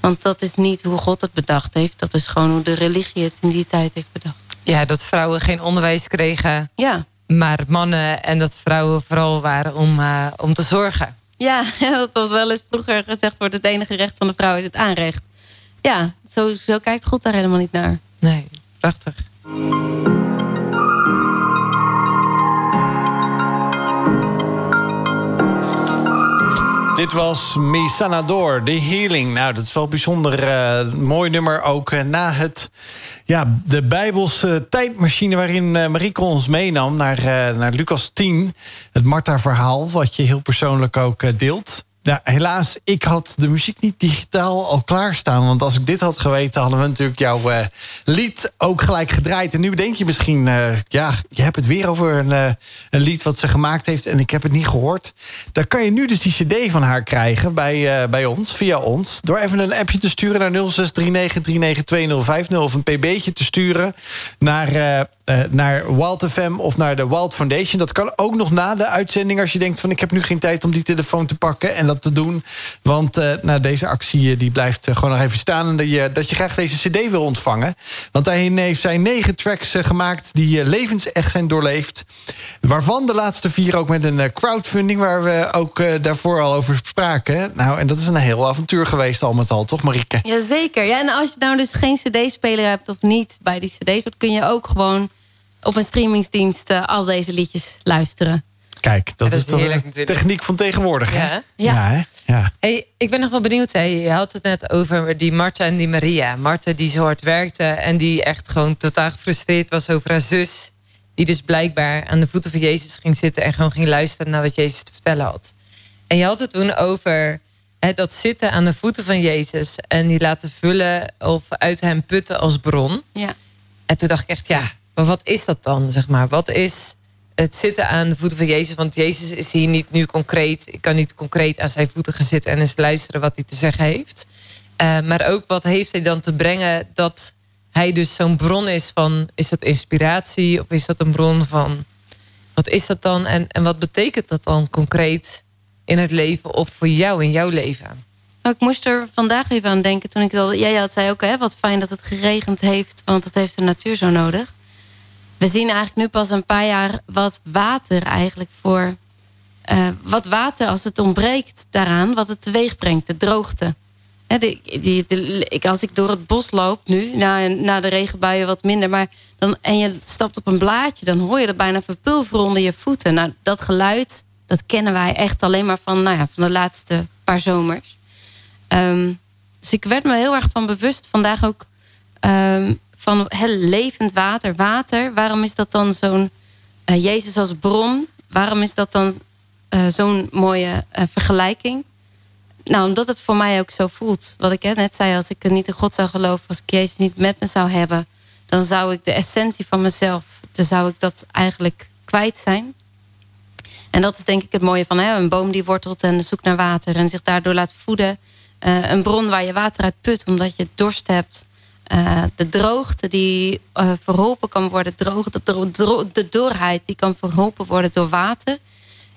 Speaker 3: Want dat is niet hoe God het bedacht heeft. Dat is gewoon hoe de religie het in die tijd heeft bedacht.
Speaker 2: Ja, dat vrouwen geen onderwijs kregen.
Speaker 3: Ja.
Speaker 2: Maar mannen en dat vrouwen vooral waren om, uh, om te zorgen.
Speaker 3: Ja, [laughs] dat was wel eens vroeger gezegd wordt... het enige recht van de vrouw is het aanrecht. Ja, zo, zo kijkt God daar helemaal niet naar.
Speaker 2: Nee, prachtig.
Speaker 1: Dit was Misanador, The Healing. Nou, dat is wel bijzonder uh, mooi nummer. Ook uh, na het, ja, de Bijbelse tijdmachine waarin uh, Marieke ons meenam naar, naar Lucas 10. Het Martha-verhaal, wat je heel persoonlijk ook deelt. Ja, helaas, ik had de muziek niet digitaal al klaarstaan. Want als ik dit had geweten, hadden we natuurlijk jouw uh, lied ook gelijk gedraaid. En nu denk je misschien, uh, ja, je hebt het weer over een, uh, een, lied wat ze gemaakt heeft en ik heb het niet gehoord. Dan kan je nu dus die cd van haar krijgen bij, bij ons, via ons. Door even een appje te sturen naar 0639392050 of een pb'tje te sturen naar, naar Wild FM of naar de Wild Foundation. Dat kan ook nog na de uitzending als je denkt van ik heb nu geen tijd om die telefoon te pakken en te doen. Want uh, nou, deze actie eh, die blijft uh, gewoon nog even staan. En dat je, dat je graag deze cd wil ontvangen. Want daarin heeft zij negen tracks gemaakt die levensecht zijn doorleefd. Waarvan de laatste vier ook met een crowdfunding... waar we ook daarvoor al over spraken. Nou, en dat is een heel avontuur geweest al met al, toch Marieke?
Speaker 3: Jazeker. Ja, en als je nou dus geen cd-speler hebt of niet bij die cd's... dan kun je ook gewoon op een streamingsdienst al deze liedjes luisteren.
Speaker 1: Kijk, dat, is, toch de techniek van tegenwoordig.
Speaker 2: Ja.
Speaker 1: Hè?
Speaker 3: Ja.
Speaker 1: ja, ja.
Speaker 2: Hey, ik ben nog wel benieuwd. Hè. Je had het net over die Marta en die Maria. Marta die zo hard werkte en die echt gewoon totaal gefrustreerd was over haar zus. Die dus blijkbaar aan de voeten van Jezus ging zitten en gewoon ging luisteren naar wat Jezus te vertellen had. En je had het toen over hè, dat zitten aan de voeten van Jezus en die laten vullen of uit hem putten als bron.
Speaker 3: Ja.
Speaker 2: En toen dacht ik echt, ja, maar wat is dat dan? Zeg maar, wat is het zitten aan de voeten van Jezus. Want Jezus is hier niet nu concreet. Ik kan niet concreet aan zijn voeten gaan zitten en eens luisteren wat hij te zeggen heeft. Uh, maar ook wat heeft hij dan te brengen dat hij dus zo'n bron is van... is dat inspiratie of is dat een bron van... wat is dat dan en, en wat betekent dat dan concreet in het leven of voor jou in jouw leven?
Speaker 3: Nou, ik moest er vandaag even aan denken toen ik al... Jij had zei ook, hè, wat fijn dat het geregend heeft... want het heeft de natuur zo nodig we zien eigenlijk nu pas een paar jaar wat water eigenlijk voor. Uh, wat water als het ontbreekt daaraan, wat het teweeg brengt, de droogte. Die, ik, als ik door het bos loop nu, na, na de regenbuien wat minder, maar dan, en je stapt op een blaadje, dan hoor je er bijna verpulveren onder je voeten. Nou, dat geluid, dat kennen wij echt alleen maar van, nou ja, van de laatste paar zomers. Um, dus ik werd me heel erg van bewust vandaag ook. Um, van heel levend water. Water, waarom is dat dan zo'n uh, Jezus als bron? Waarom is dat dan uh, zo'n mooie uh, vergelijking? Nou, omdat het voor mij ook zo voelt. Wat ik net zei, als ik niet in God zou geloven... als ik Jezus niet met me zou hebben... dan zou ik de essentie van mezelf dan zou ik dat eigenlijk kwijt zijn. En dat is denk ik het mooie van hè, een boom die wortelt en zoekt naar water en zich daardoor laat voeden. Een bron waar je water uit put omdat je dorst hebt. Uh, de droogte die uh, verholpen kan worden, droog, de, dorheid die kan verholpen worden door water.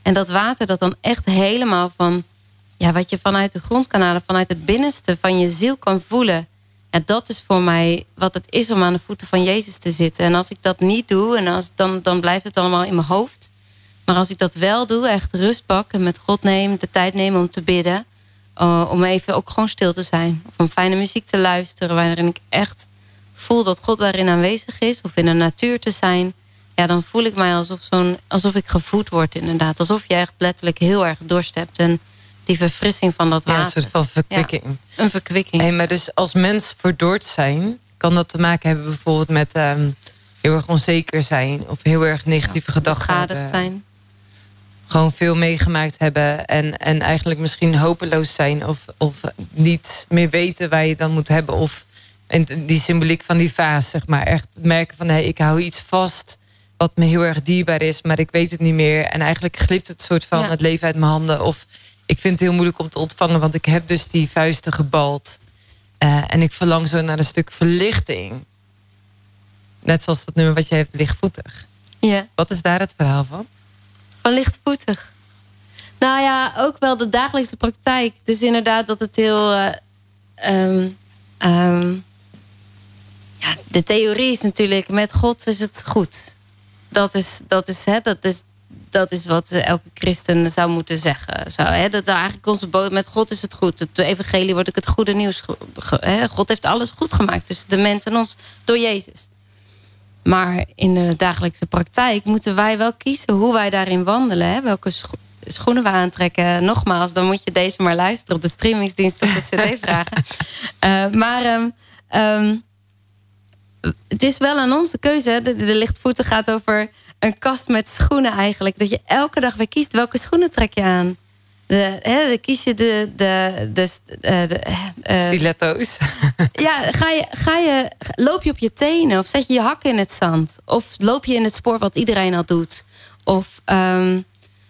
Speaker 3: En dat water dat dan echt helemaal van ja, wat je vanuit de grondkanalen, vanuit het binnenste van je ziel kan voelen. En dat is voor mij wat het is om aan de voeten van Jezus te zitten. En als ik dat niet doe, en als, dan, dan blijft het allemaal in mijn hoofd. Maar als ik dat wel doe, echt rust pak en met God neem, de tijd nemen om te bidden. Uh, om even ook gewoon stil te zijn. Of om fijne muziek te luisteren, waarin ik echt voel dat God daarin aanwezig is. Of in de natuur te zijn. Ja, dan voel ik mij alsof, zo'n, alsof ik gevoed word inderdaad. Alsof je echt letterlijk heel erg dorst hebt. En die verfrissing van dat water.
Speaker 2: Ja, een soort van verkwikking.
Speaker 3: Ja, een verkwikking.
Speaker 2: Hey, maar dus als mens verdoord zijn... kan dat te maken hebben bijvoorbeeld met um, heel erg onzeker zijn... of heel erg negatieve ja, gedachten
Speaker 3: Beschadigd zijn.
Speaker 2: Gewoon veel meegemaakt hebben... en, en eigenlijk misschien hopeloos zijn... Of, of niet meer weten waar je dan moet hebben... of en die symboliek van die vaas, zeg maar. Echt merken van, hé, hey, ik hou iets vast wat me heel erg dierbaar is... maar ik weet het niet meer. En eigenlijk glipt het soort van ja. het leven uit mijn handen... of ik vind het heel moeilijk om te ontvangen, want ik heb dus die vuisten gebald. Uh, en ik verlang zo naar een stuk verlichting. Net zoals dat nummer wat je hebt, lichtvoetig.
Speaker 3: Ja.
Speaker 2: Wat is daar het verhaal van?
Speaker 3: Lichtvoetig. Nou ja, ook wel de dagelijkse praktijk. Dus inderdaad dat het heel... Uh, um, um, ja, de theorie is natuurlijk, met God is het goed. Dat is, dat is, hè, dat is dat is wat elke christen zou moeten zeggen. Hè? Dat eigenlijk onze boodschap met God is het goed. Het evangelie wordt ook het goede nieuws. Hè? God heeft alles goed gemaakt tussen de mensen en ons door Jezus. Maar in de dagelijkse praktijk moeten wij wel kiezen hoe wij daarin wandelen. Hè? Welke scho schoenen we aantrekken. Nogmaals, dan moet je deze maar luisteren op de streamingsdienst of de cd [laughs] vragen. Uh, maar um, um, het is wel aan ons de keuze. De, de lichtvoeten gaat over een kast met schoenen eigenlijk. Dat je elke dag weer kiest welke schoenen trek je aan. De, hè, dan kies je de, de, de, de
Speaker 2: uh, stiletto's. [laughs]
Speaker 3: Ja, ga je, ga je, loop je op je tenen of zet je je hakken in het zand? Of loop je in het spoor wat iedereen al doet? Of um,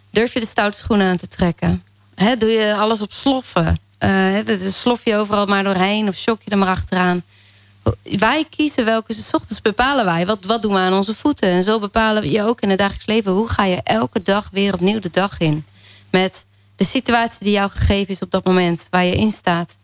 Speaker 3: durf je de stoute schoenen aan te trekken? Hè, doe je alles op sloffen? Uh, slof je overal maar doorheen of shock je er maar achteraan? wij kiezen welke s ochtends bepalen wij. Wat, wat doen we aan onze voeten? En zo bepalen we je ook in het dagelijks leven. Hoe ga je elke dag weer opnieuw de dag in? Met de situatie die jou gegeven is op dat moment. Waar je in staat.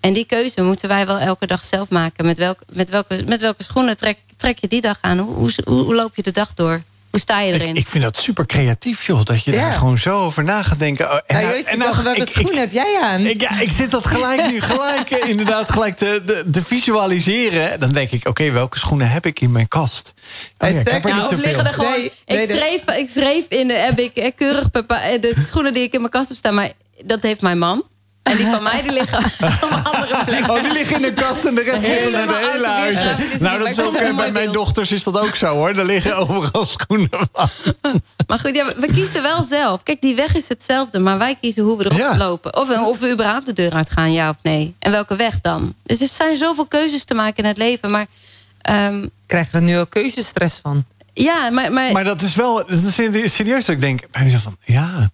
Speaker 3: En die keuze moeten wij wel elke dag zelf maken. Met welke, met welke, met welke schoenen trek, trek je die dag aan? Hoe, hoe loop je de dag door? Hoe sta je erin?
Speaker 1: Ik, ik, vind dat super creatief, joh. Dat je ja. daar gewoon zo over na gaat denken. Oh,
Speaker 2: en nou, nou, en nou, welke ik, schoen heb jij aan?
Speaker 1: Ik, ja, ik zit dat gelijk nu, gelijk eh, inderdaad, gelijk te, te, visualiseren. Dan denk ik, oké, okay, welke schoenen heb ik in mijn kast?
Speaker 3: Oh, ja, ik heb er nou, niet of liggen er gewoon... Nee, nee, ik, schreef, ik schreef in de... Heb ik keurig de schoenen die ik in mijn kast heb staan... maar dat heeft mijn man. En die van mij die liggen op [laughs] andere plekken.
Speaker 1: Oh, die liggen in de kast en de rest liggen in de hele huizen. Nou, dat is ook, eh, bij mijn dochters is dat ook zo hoor. Er liggen [laughs] overal schoenen van.
Speaker 3: Maar goed, ja, we kiezen wel zelf. Kijk, die weg is hetzelfde, maar wij kiezen hoe we erop ja. lopen. Of, of we überhaupt de deur uitgaan, ja of nee. En welke weg dan. Dus er zijn zoveel keuzes te maken in het leven. Maar, um,
Speaker 2: Krijgen we nu al keuzestress van?
Speaker 3: Ja, maar... Maar,
Speaker 1: maar dat is wel dat is serieus dat ik denk... van, ja,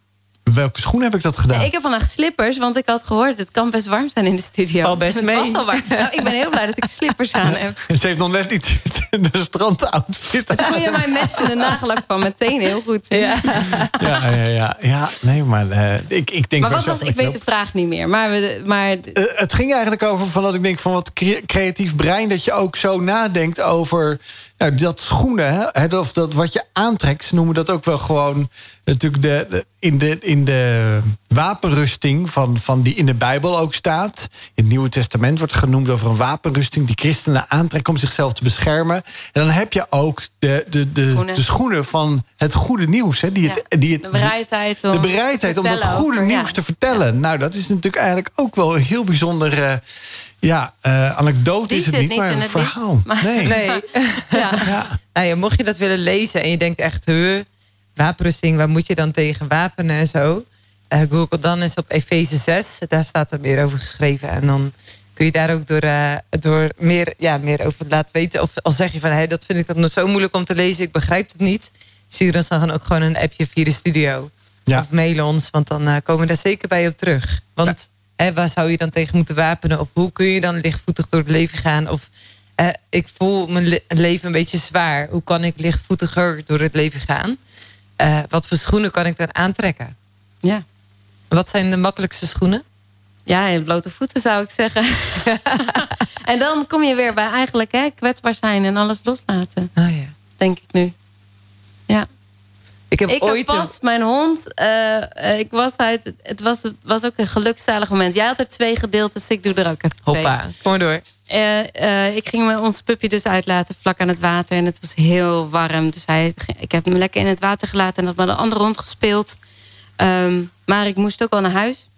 Speaker 1: welke schoen heb ik dat gedaan?
Speaker 3: Nee, ik heb vandaag slippers, want ik had gehoord... het kan best warm zijn in de studio.
Speaker 2: Val best mee.
Speaker 3: Was al warm. Nou, ik ben heel blij dat ik slippers aan heb. [laughs]
Speaker 1: Ze heeft nog net niet de strandoutfit
Speaker 3: aan. kun je mij matchen de nagellak van meteen heel goed. [laughs]
Speaker 1: Ja, ja, ja. ja, ja. Nee, maar uh, ik, ik denk...
Speaker 3: Maar wat was, ik weet de vraag niet meer. Maar, we, maar... Uh,
Speaker 1: het ging eigenlijk over van dat ik denk van wat creatief brein... dat je ook zo nadenkt over... Nou, dat schoenen, hè, of dat wat je aantrekt, ze noemen dat ook wel gewoon natuurlijk de, de, in, de, in de wapenrusting van, van die in de Bijbel ook staat. In het Nieuwe Testament wordt genoemd over een wapenrusting die christenen aantrekken om zichzelf te beschermen. En dan heb je ook de, de, de, schoenen. de schoenen van het goede nieuws. Hè, die het, ja, die het,
Speaker 3: de bereidheid om,
Speaker 1: de bereidheid om dat goede
Speaker 3: over,
Speaker 1: nieuws
Speaker 3: ja.
Speaker 1: te vertellen. Nou, dat is natuurlijk eigenlijk ook wel een heel bijzonder. Ja, uh, anekdote is het niet, maar een verhaal. [laughs]
Speaker 3: Maar,
Speaker 1: nee.
Speaker 2: nee. [laughs]
Speaker 3: ja.
Speaker 2: ja. Nou ja, mocht je dat willen lezen en je denkt echt, huh, wapenrusting, waar moet je dan tegen wapenen en zo? Uh, Google dan eens op Efeze 6, daar staat er meer over geschreven. En dan kun je daar ook door, eh, door meer, ja, meer over laten weten. Of al zeg je van, hey, dat vind ik dat nog zo moeilijk om te lezen, ik begrijp het niet. Stuur ons dan ook gewoon een appje via de studio.
Speaker 1: Ja.
Speaker 2: Of mail ons, want dan eh, komen we daar zeker bij op terug. Want hè, waar zou je dan tegen moeten wapenen? Of hoe kun je dan lichtvoetig door het leven gaan? Of eh, ik voel mijn le- leven een beetje zwaar. Hoe kan ik lichtvoetiger door het leven gaan? Eh, wat voor schoenen kan ik dan aantrekken?
Speaker 3: Ja.
Speaker 2: Wat zijn de makkelijkste schoenen?
Speaker 3: Ja, in blote voeten zou ik zeggen. [laughs] en dan kom je weer bij eigenlijk hè, kwetsbaar zijn en alles loslaten.
Speaker 2: Oh ja.
Speaker 3: Denk ik nu. Ja.
Speaker 2: Ik heb
Speaker 3: Ik
Speaker 2: ooit
Speaker 3: heb
Speaker 2: een-
Speaker 3: pas mijn hond. eh, eh, ik was uit. Het was, was ook een gelukzalig moment. Jij had er twee gedeeltes, ik doe er ook even twee.
Speaker 2: Hoppa, kom maar door.
Speaker 3: Eh, ik ging onze puppy dus uitlaten vlak aan het water. En het was heel warm. Dus hij, ik heb hem lekker in het water gelaten. En had met een andere hond gespeeld. Ehm, maar ik moest ook al naar huis.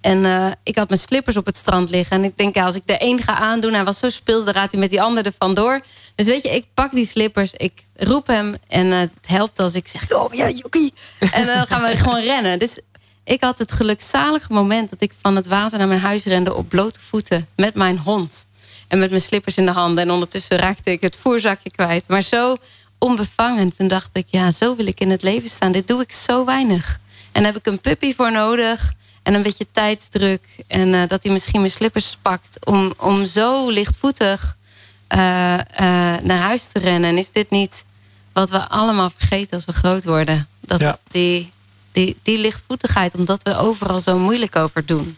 Speaker 3: En ik had mijn slippers op het strand liggen. En ik denk, ja, als ik er één ga aandoen... hij was zo speels, dan gaat hij met die ander er vandoor. Dus weet je, ik pak die slippers. Ik roep hem. En het helpt als ik zeg, oh ja, Joekie. En dan gaan we gewoon rennen. Dus ik had het gelukzalige moment... dat ik van het water naar mijn huis rende op blote voeten... met mijn hond. En met mijn slippers in de handen. En ondertussen raakte ik het voerzakje kwijt. Maar zo onbevangen. Toen dacht ik, ja, zo wil ik in het leven staan. Dit doe ik zo weinig. En heb ik een puppy voor nodig. En een beetje tijdsdruk. En eh, dat hij misschien mijn slippers pakt. Om, om zo lichtvoetig eh, eh, naar huis te rennen. En is dit niet wat we allemaal vergeten als we groot worden? Dat
Speaker 1: Ja.
Speaker 3: die, die, die lichtvoetigheid, omdat we overal zo moeilijk over doen.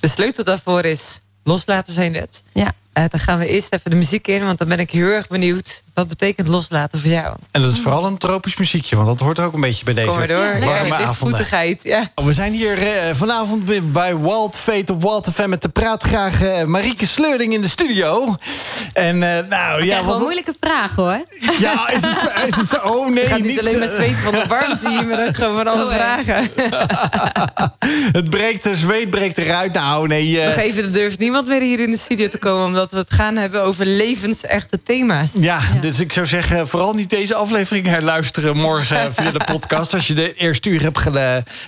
Speaker 2: De sleutel daarvoor is loslaten, zijn net.
Speaker 3: Ja.
Speaker 2: Eh, dan gaan we eerst even de muziek in, want dan ben ik heel erg benieuwd. Wat betekent loslaten voor jou?
Speaker 1: En dat is vooral een tropisch muziekje, want dat hoort ook een beetje bij deze warme
Speaker 2: Ja,
Speaker 1: avonden.
Speaker 2: Ja.
Speaker 1: Oh, We zijn hier eh, vanavond bij- bij Wild Fate op Wild FM met de praat graag eh, Marieke Sleuring in de studio. En eh, nou
Speaker 3: Ja,
Speaker 1: wat,
Speaker 3: moeilijke vraag hoor.
Speaker 1: ja, is het zo? Is het zo? Oh nee,
Speaker 2: gaat niet, alleen maar
Speaker 1: eh,
Speaker 2: zweten van de warmte hier, maar ook gewoon van alle vragen. [laughs]
Speaker 1: Het breekt, de zweet breekt eruit. Nou nee,
Speaker 2: Nog even, er durft niemand meer hier in de studio te komen... omdat we het gaan hebben over levensechte thema's.
Speaker 1: Ja, dus ik zou zeggen, vooral niet deze aflevering herluisteren morgen [laughs] via de podcast. Als je de eerste uur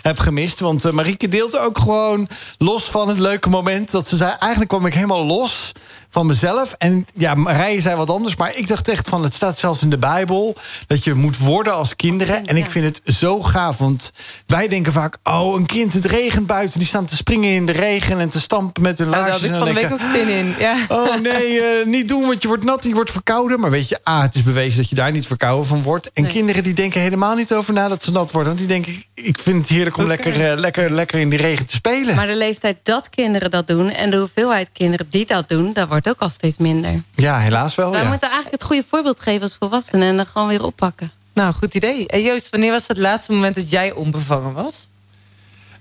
Speaker 1: hebt gemist. Want eh, Marieke deelt ook gewoon los van het leuke moment. Dat ze zei, eigenlijk kwam ik helemaal los van mezelf. En ja, Marije zei wat anders. Maar ik dacht echt van, het staat zelfs in de Bijbel... dat je moet worden als kinderen. En ik
Speaker 3: Ja.
Speaker 1: vind het zo gaaf. Want wij denken vaak, oh, een kind, het regent buiten. Die staan te springen in de regen en te stampen met hun
Speaker 2: daar
Speaker 1: laarsjes.
Speaker 2: had ik van de week ook zin in. Ja. [laughs]
Speaker 1: Oh nee, eh, niet doen, want je wordt nat, je wordt verkouden. Maar weet je, A, het is bewezen dat je daar niet verkouden van wordt. En
Speaker 3: Nee.
Speaker 1: kinderen die denken helemaal niet over na dat ze nat worden. Want die denken, ik vind het heerlijk om lekker, eh, lekker, lekker in die regen te spelen.
Speaker 3: Maar de leeftijd dat kinderen dat doen en de hoeveelheid kinderen die dat doen, dat wordt ook al steeds minder.
Speaker 1: Ja, helaas wel.
Speaker 3: Dus wij
Speaker 1: Ja.
Speaker 3: moeten eigenlijk het goede voorbeeld geven als volwassenen en dan gewoon weer oppakken.
Speaker 2: Nou, goed idee. En Joost, wanneer was het laatste moment dat jij onbevangen was?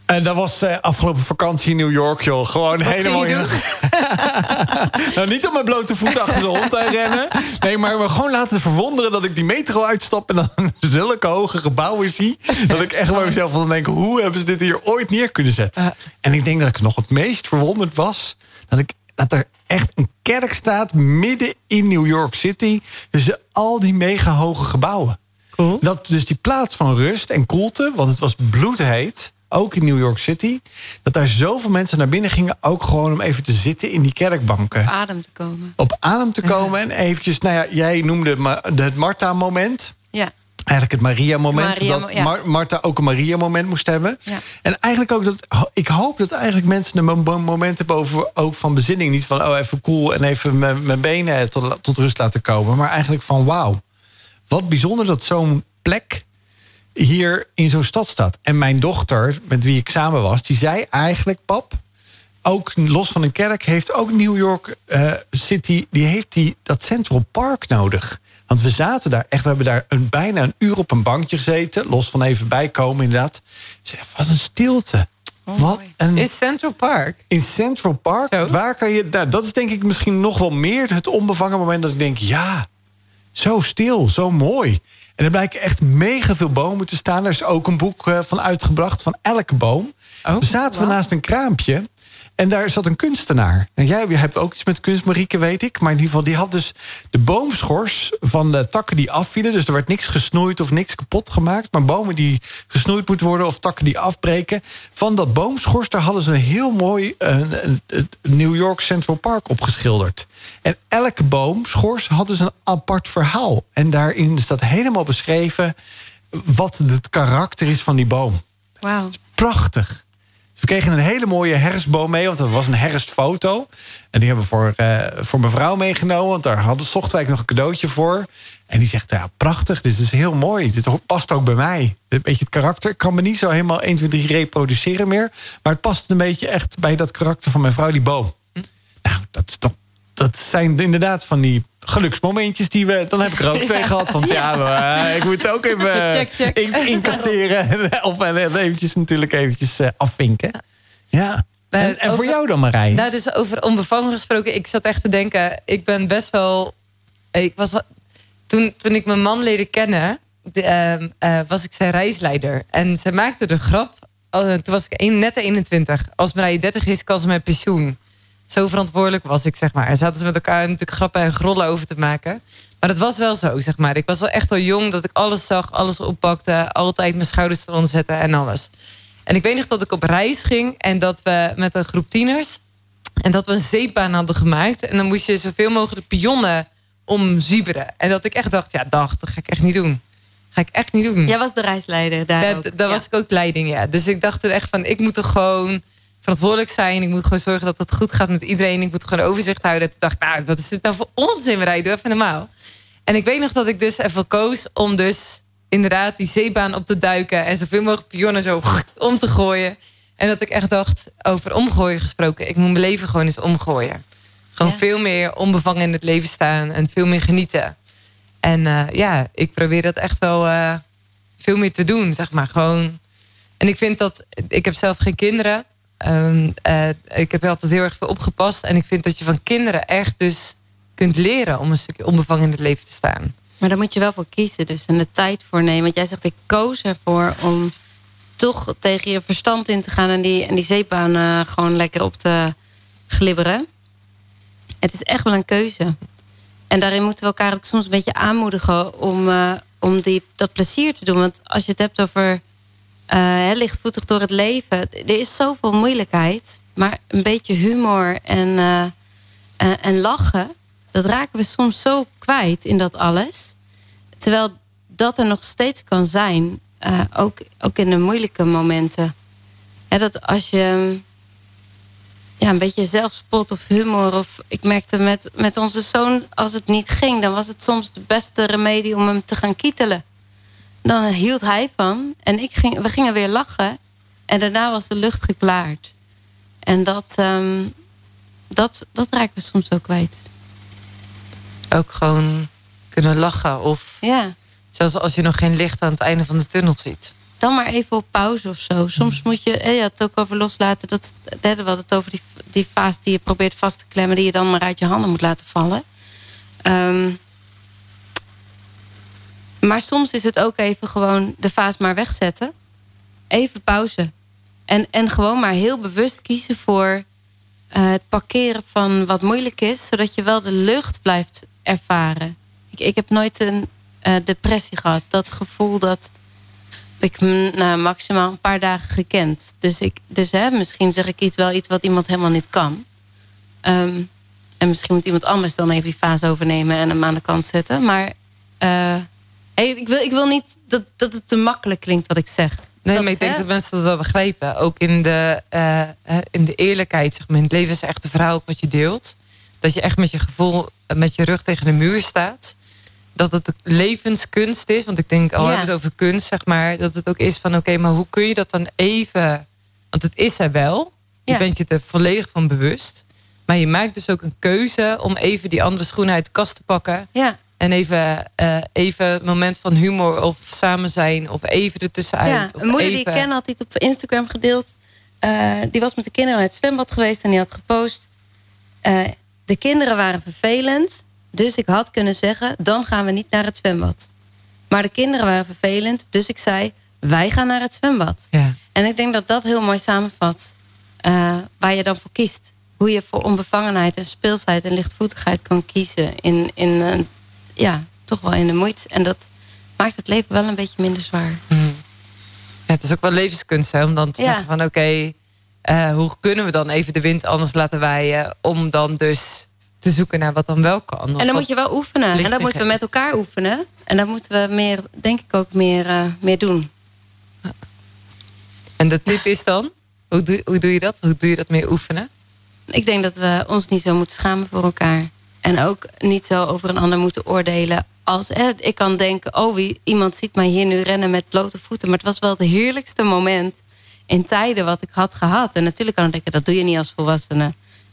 Speaker 1: En dat was eh, afgelopen vakantie in New York, joh. Gewoon helemaal... in- [laughs] nou, niet op mijn blote voeten achter de hond aan rennen. Nee, maar me gewoon laten verwonderen dat ik die metro uitstap... en dan [laughs] zulke hoge gebouwen zie... dat ik echt bij mezelf van denk... hoe hebben ze dit hier ooit neer kunnen zetten? En ik denk dat ik nog het meest verwonderd was... dat, ik, dat er echt een kerk staat midden in New York City... tussen al die mega hoge gebouwen.
Speaker 2: Cool.
Speaker 1: Dat dus die plaats van rust en koelte, want het was bloedheet, ook in New York City, dat daar zoveel mensen naar binnen gingen, ook gewoon om even te zitten in die kerkbanken.
Speaker 3: Adem te komen.
Speaker 1: Op adem te komen en eventjes, nou ja, jij noemde het Martha-moment.
Speaker 3: Ja.
Speaker 1: Eigenlijk het Maria-moment.
Speaker 3: Maria-
Speaker 1: dat
Speaker 3: ja.
Speaker 1: Mar- Martha ook een Maria-moment moest hebben.
Speaker 3: Ja.
Speaker 1: En eigenlijk ook dat. Ik hoop dat eigenlijk mensen een mo- moment hebben over ook van bezinning. Niet van oh, even cool en even mijn mijn benen tot, tot rust laten komen. Maar eigenlijk van wauw. Wat bijzonder dat zo'n plek hier in zo'n stad staat. En mijn dochter, met wie ik samen was, die zei eigenlijk: Pap, ook los van een kerk heeft ook New York eh, City, die heeft die, dat Central Park nodig. Want we zaten daar echt, we hebben daar een, bijna een uur op een bankje gezeten. Los van even bijkomen, inderdaad. Zeg, wat een stilte. wat
Speaker 3: mooi.
Speaker 1: een
Speaker 2: In Central Park.
Speaker 1: in Central Park,
Speaker 2: Zo.
Speaker 1: waar kan je. Nou, dat is denk ik misschien nog wel meer het onbevangen moment dat ik denk: ja, zo stil, zo mooi. En er blijken echt mega veel bomen te staan. Er is ook een boek eh, van uitgebracht van elke boom.
Speaker 2: Oh,
Speaker 1: we zaten we
Speaker 2: wauw.
Speaker 1: naast een kraampje. En daar zat een kunstenaar. En jij hebt ook iets met kunst, Marieke, weet ik. Maar in ieder geval, die had dus de boomschors van de takken die afvielen. Dus er werd niks gesnoeid of niks kapot gemaakt. Maar bomen die gesnoeid moeten worden of takken die afbreken. Van dat boomschors, daar hadden ze een heel mooi New York Central Park opgeschilderd. En elke boomschors hadden ze een apart verhaal. En daarin staat helemaal beschreven wat het karakter is van die boom.
Speaker 3: Wauw.
Speaker 1: Prachtig. We kregen een hele mooie herfstboom mee, want dat was een herfstfoto. En die hebben we voor, uh, voor mevrouw meegenomen, want daar hadden Zochtwijk nog een cadeautje voor. En die zegt, ja, prachtig, dit is heel mooi. Dit past ook bij mij. Een beetje het karakter. Ik kan me niet zo helemaal 1, 2, 3 reproduceren meer. Maar het past een beetje echt bij dat karakter van mijn vrouw, die boom. Nou, dat is toch dat zijn inderdaad van die geluksmomentjes die we... Dan heb ik er ook twee gehad. Want ja, uh, ik moet ook even [laughs] check, check. In, incasseren. [laughs] of eventjes natuurlijk eventjes uh, afvinken. Ja. En, en voor jou dan, Marij?
Speaker 2: Nou, dus over onbevangen gesproken. Ik zat echt te denken... Ik ben best wel... Ik was, toen, toen ik mijn man leerde kennen... De, uh, was ik zijn reisleider. En ze maakte de grap... toen was ik een, net 21. Als Marij 30 is, kan ze met pensioen zo verantwoordelijk was ik, zeg maar. En zaten ze met elkaar natuurlijk grappen en grollen over te maken. Maar het was wel zo, zeg maar. Ik was wel echt wel jong dat ik alles zag, alles oppakte. Altijd mijn schouders eronder zetten en alles. En ik weet nog dat ik op reis ging en dat we met een groep tieners... en dat we een zeepbaan hadden gemaakt. En dan moest je zoveel mogelijk pionnen omzieberen. En dat ik echt dacht, ja, dag, dat ga ik echt niet doen. ga ik echt niet doen.
Speaker 3: Jij was de reisleider daar
Speaker 2: ja, Daar was ik ook leiding, ja. Dus ik dacht er echt van, ik moet er gewoon verantwoordelijk zijn. Ik moet gewoon zorgen dat het goed gaat met iedereen. Ik moet gewoon overzicht houden. Toen dacht ik, nou, wat is dit nou voor onzin? We rijden even normaal. En ik weet nog dat ik dus even koos om dus inderdaad die zeebaan op te duiken... en zoveel mogelijk pionnen zo om te gooien. En dat ik echt dacht, over omgooien gesproken... ik moet mijn leven gewoon eens omgooien. Gewoon veel meer onbevangen in het leven staan en veel meer genieten. En uh, ja, ik probeer dat echt wel uh, veel meer te doen, zeg maar. Gewoon. En ik vind dat, ik heb zelf geen kinderen... Um, uh, ik heb altijd heel erg veel opgepast. En ik vind dat je van kinderen echt dus kunt leren om een stukje onbevangen in het leven te staan.
Speaker 3: Maar daar moet je wel voor kiezen dus. En de tijd voor nemen. Want jij zegt ik koos ervoor om toch tegen je verstand in te gaan. En die, en die zeepbaan uh, gewoon lekker op te glibberen. Het is echt wel een keuze. En daarin moeten we elkaar ook soms een beetje aanmoedigen om, uh, om die, dat plezier te doen. Want als je het hebt over uh, lichtvoetig door het leven. Er is zoveel moeilijkheid. Maar een beetje humor en, uh, en lachen... dat raken we soms zo kwijt in dat alles. Terwijl dat er nog steeds kan zijn. Uh, ook, ook in de moeilijke momenten. Dat als je ja, een beetje zelfspot of humor. Of ik merkte met, met onze zoon, als het niet ging, dan was het soms de beste remedie om hem te gaan kietelen dan hield hij van. En ik ging, we gingen weer lachen. En daarna was de lucht geklaard. En dat, um, dat, dat raken we soms ook kwijt.
Speaker 2: Ook gewoon kunnen lachen. Of
Speaker 3: ja.
Speaker 2: zelfs als je nog geen licht aan het einde van de tunnel ziet.
Speaker 3: Dan maar even op pauze of zo. Soms mm. moet je, eh, ja, het ook over loslaten. Dat derde wel het over die, die fase die je probeert vast te klemmen. Die je dan maar uit je handen moet laten vallen. Um, maar soms is het ook even gewoon de vaas maar wegzetten. Even pauze. En, en gewoon maar heel bewust kiezen voor uh, het parkeren van wat moeilijk is. Zodat je wel de lucht blijft ervaren. Ik, ik heb nooit een uh, depressie gehad. Dat gevoel dat ik nou, maximaal een paar dagen gekend. Dus, ik, dus hè, misschien zeg ik iets wel iets wat iemand helemaal niet kan. Um, en misschien moet iemand anders dan even die fase overnemen en hem aan de kant zetten. Maar uh, ik, wil, ik wil niet dat, dat het te makkelijk klinkt wat ik zeg.
Speaker 2: Nee, maar ik denk dat mensen dat wel begrijpen. Ook in de, uh, in de eerlijkheid, zeg maar. In het leven is echt de verhaal ook wat je deelt. Dat je echt met je gevoel, met je rug tegen de muur staat. Dat het levenskunst is. Want ik denk, al hebben het over kunst, zeg maar. Dat het ook is van, oké, maar hoe kun je dat dan even... Want het is er wel. Je bent je er volledig van bewust. Maar je maakt dus ook een keuze om even die andere schoenen uit de kast te pakken.
Speaker 3: Ja.
Speaker 2: En even, uh, even een moment van humor of samen zijn. Of even ertussenuit.
Speaker 3: Ja, een moeder die ik ken had dit op Instagram gedeeld. Uh, die was met de kinderen naar het zwembad geweest en die had gepost. Uh, de kinderen waren vervelend. Dus ik had kunnen zeggen, dan gaan we niet naar het zwembad. Maar de kinderen waren vervelend. Dus ik zei, wij gaan naar het zwembad.
Speaker 2: Ja.
Speaker 3: En ik denk dat dat heel mooi samenvat. eh, waar je dan voor kiest. Hoe je voor onbevangenheid en speelsheid en lichtvoetigheid kan kiezen. In, in eh, ja, toch wel in de moeite. En dat maakt het leven wel een beetje minder zwaar.
Speaker 2: Mm. Ja, het is ook wel levenskunst hè, om dan te
Speaker 3: Ja.
Speaker 2: zeggen van oké, eh, hoe kunnen we dan even de wind anders laten waaien om dan dus te zoeken naar wat dan wel kan.
Speaker 3: En dan moet je wel oefenen. En dat moeten we met elkaar oefenen. En dat moeten we meer, denk ik ook, meer, eh, meer doen.
Speaker 2: En de tip is dan, hoe doe, hoe doe je dat? Hoe doe je dat meer oefenen?
Speaker 3: Ik denk dat we ons niet zo moeten schamen voor elkaar. En ook niet zo over een ander moeten oordelen. Als hè, ik kan denken, oh, wie, iemand ziet mij hier nu rennen met blote voeten. Maar het was wel het heerlijkste moment in tijden wat ik had gehad. En natuurlijk kan ik denken, dat doe je niet als volwassene.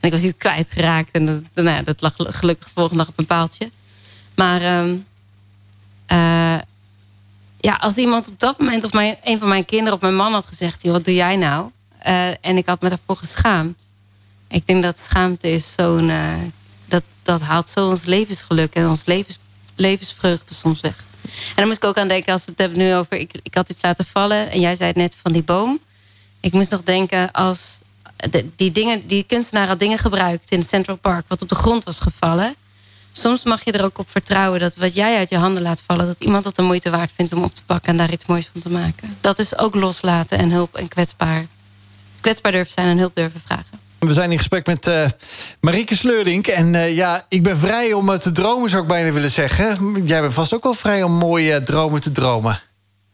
Speaker 3: En ik was iets kwijtgeraakt. En dat, nou, ja, dat lag gelukkig de volgende dag op een paaltje. Maar ehm, eh, ja, als iemand op dat moment, of mijn, een van mijn kinderen of mijn man had gezegd: "Joh, wat doe jij nou? Eh, en ik had me daarvoor geschaamd. Ik denk dat schaamte is zo'n. eh, dat, dat haalt zo ons levensgeluk en ons levens, levensvreugde soms weg. En dan moest ik ook aan denken, als we het hebben nu over. Ik, ik had iets laten vallen en jij zei het net van die boom. Ik moest nog denken als. die, dingen, die kunstenaar had dingen gebruikt in Central Park, wat op de grond was gevallen. Soms mag je er ook op vertrouwen dat wat jij uit je handen laat vallen, dat iemand dat de moeite waard vindt om op te pakken en daar iets moois van te maken. Dat is ook loslaten en hulp en kwetsbaar. Kwetsbaar durven zijn en hulp durven vragen.
Speaker 1: We zijn in gesprek met eh Marieke Sleurink. En eh, ja, ik ben vrij om eh, te dromen, zou ik bijna willen zeggen. Jij bent vast ook wel vrij om mooie dromen te dromen.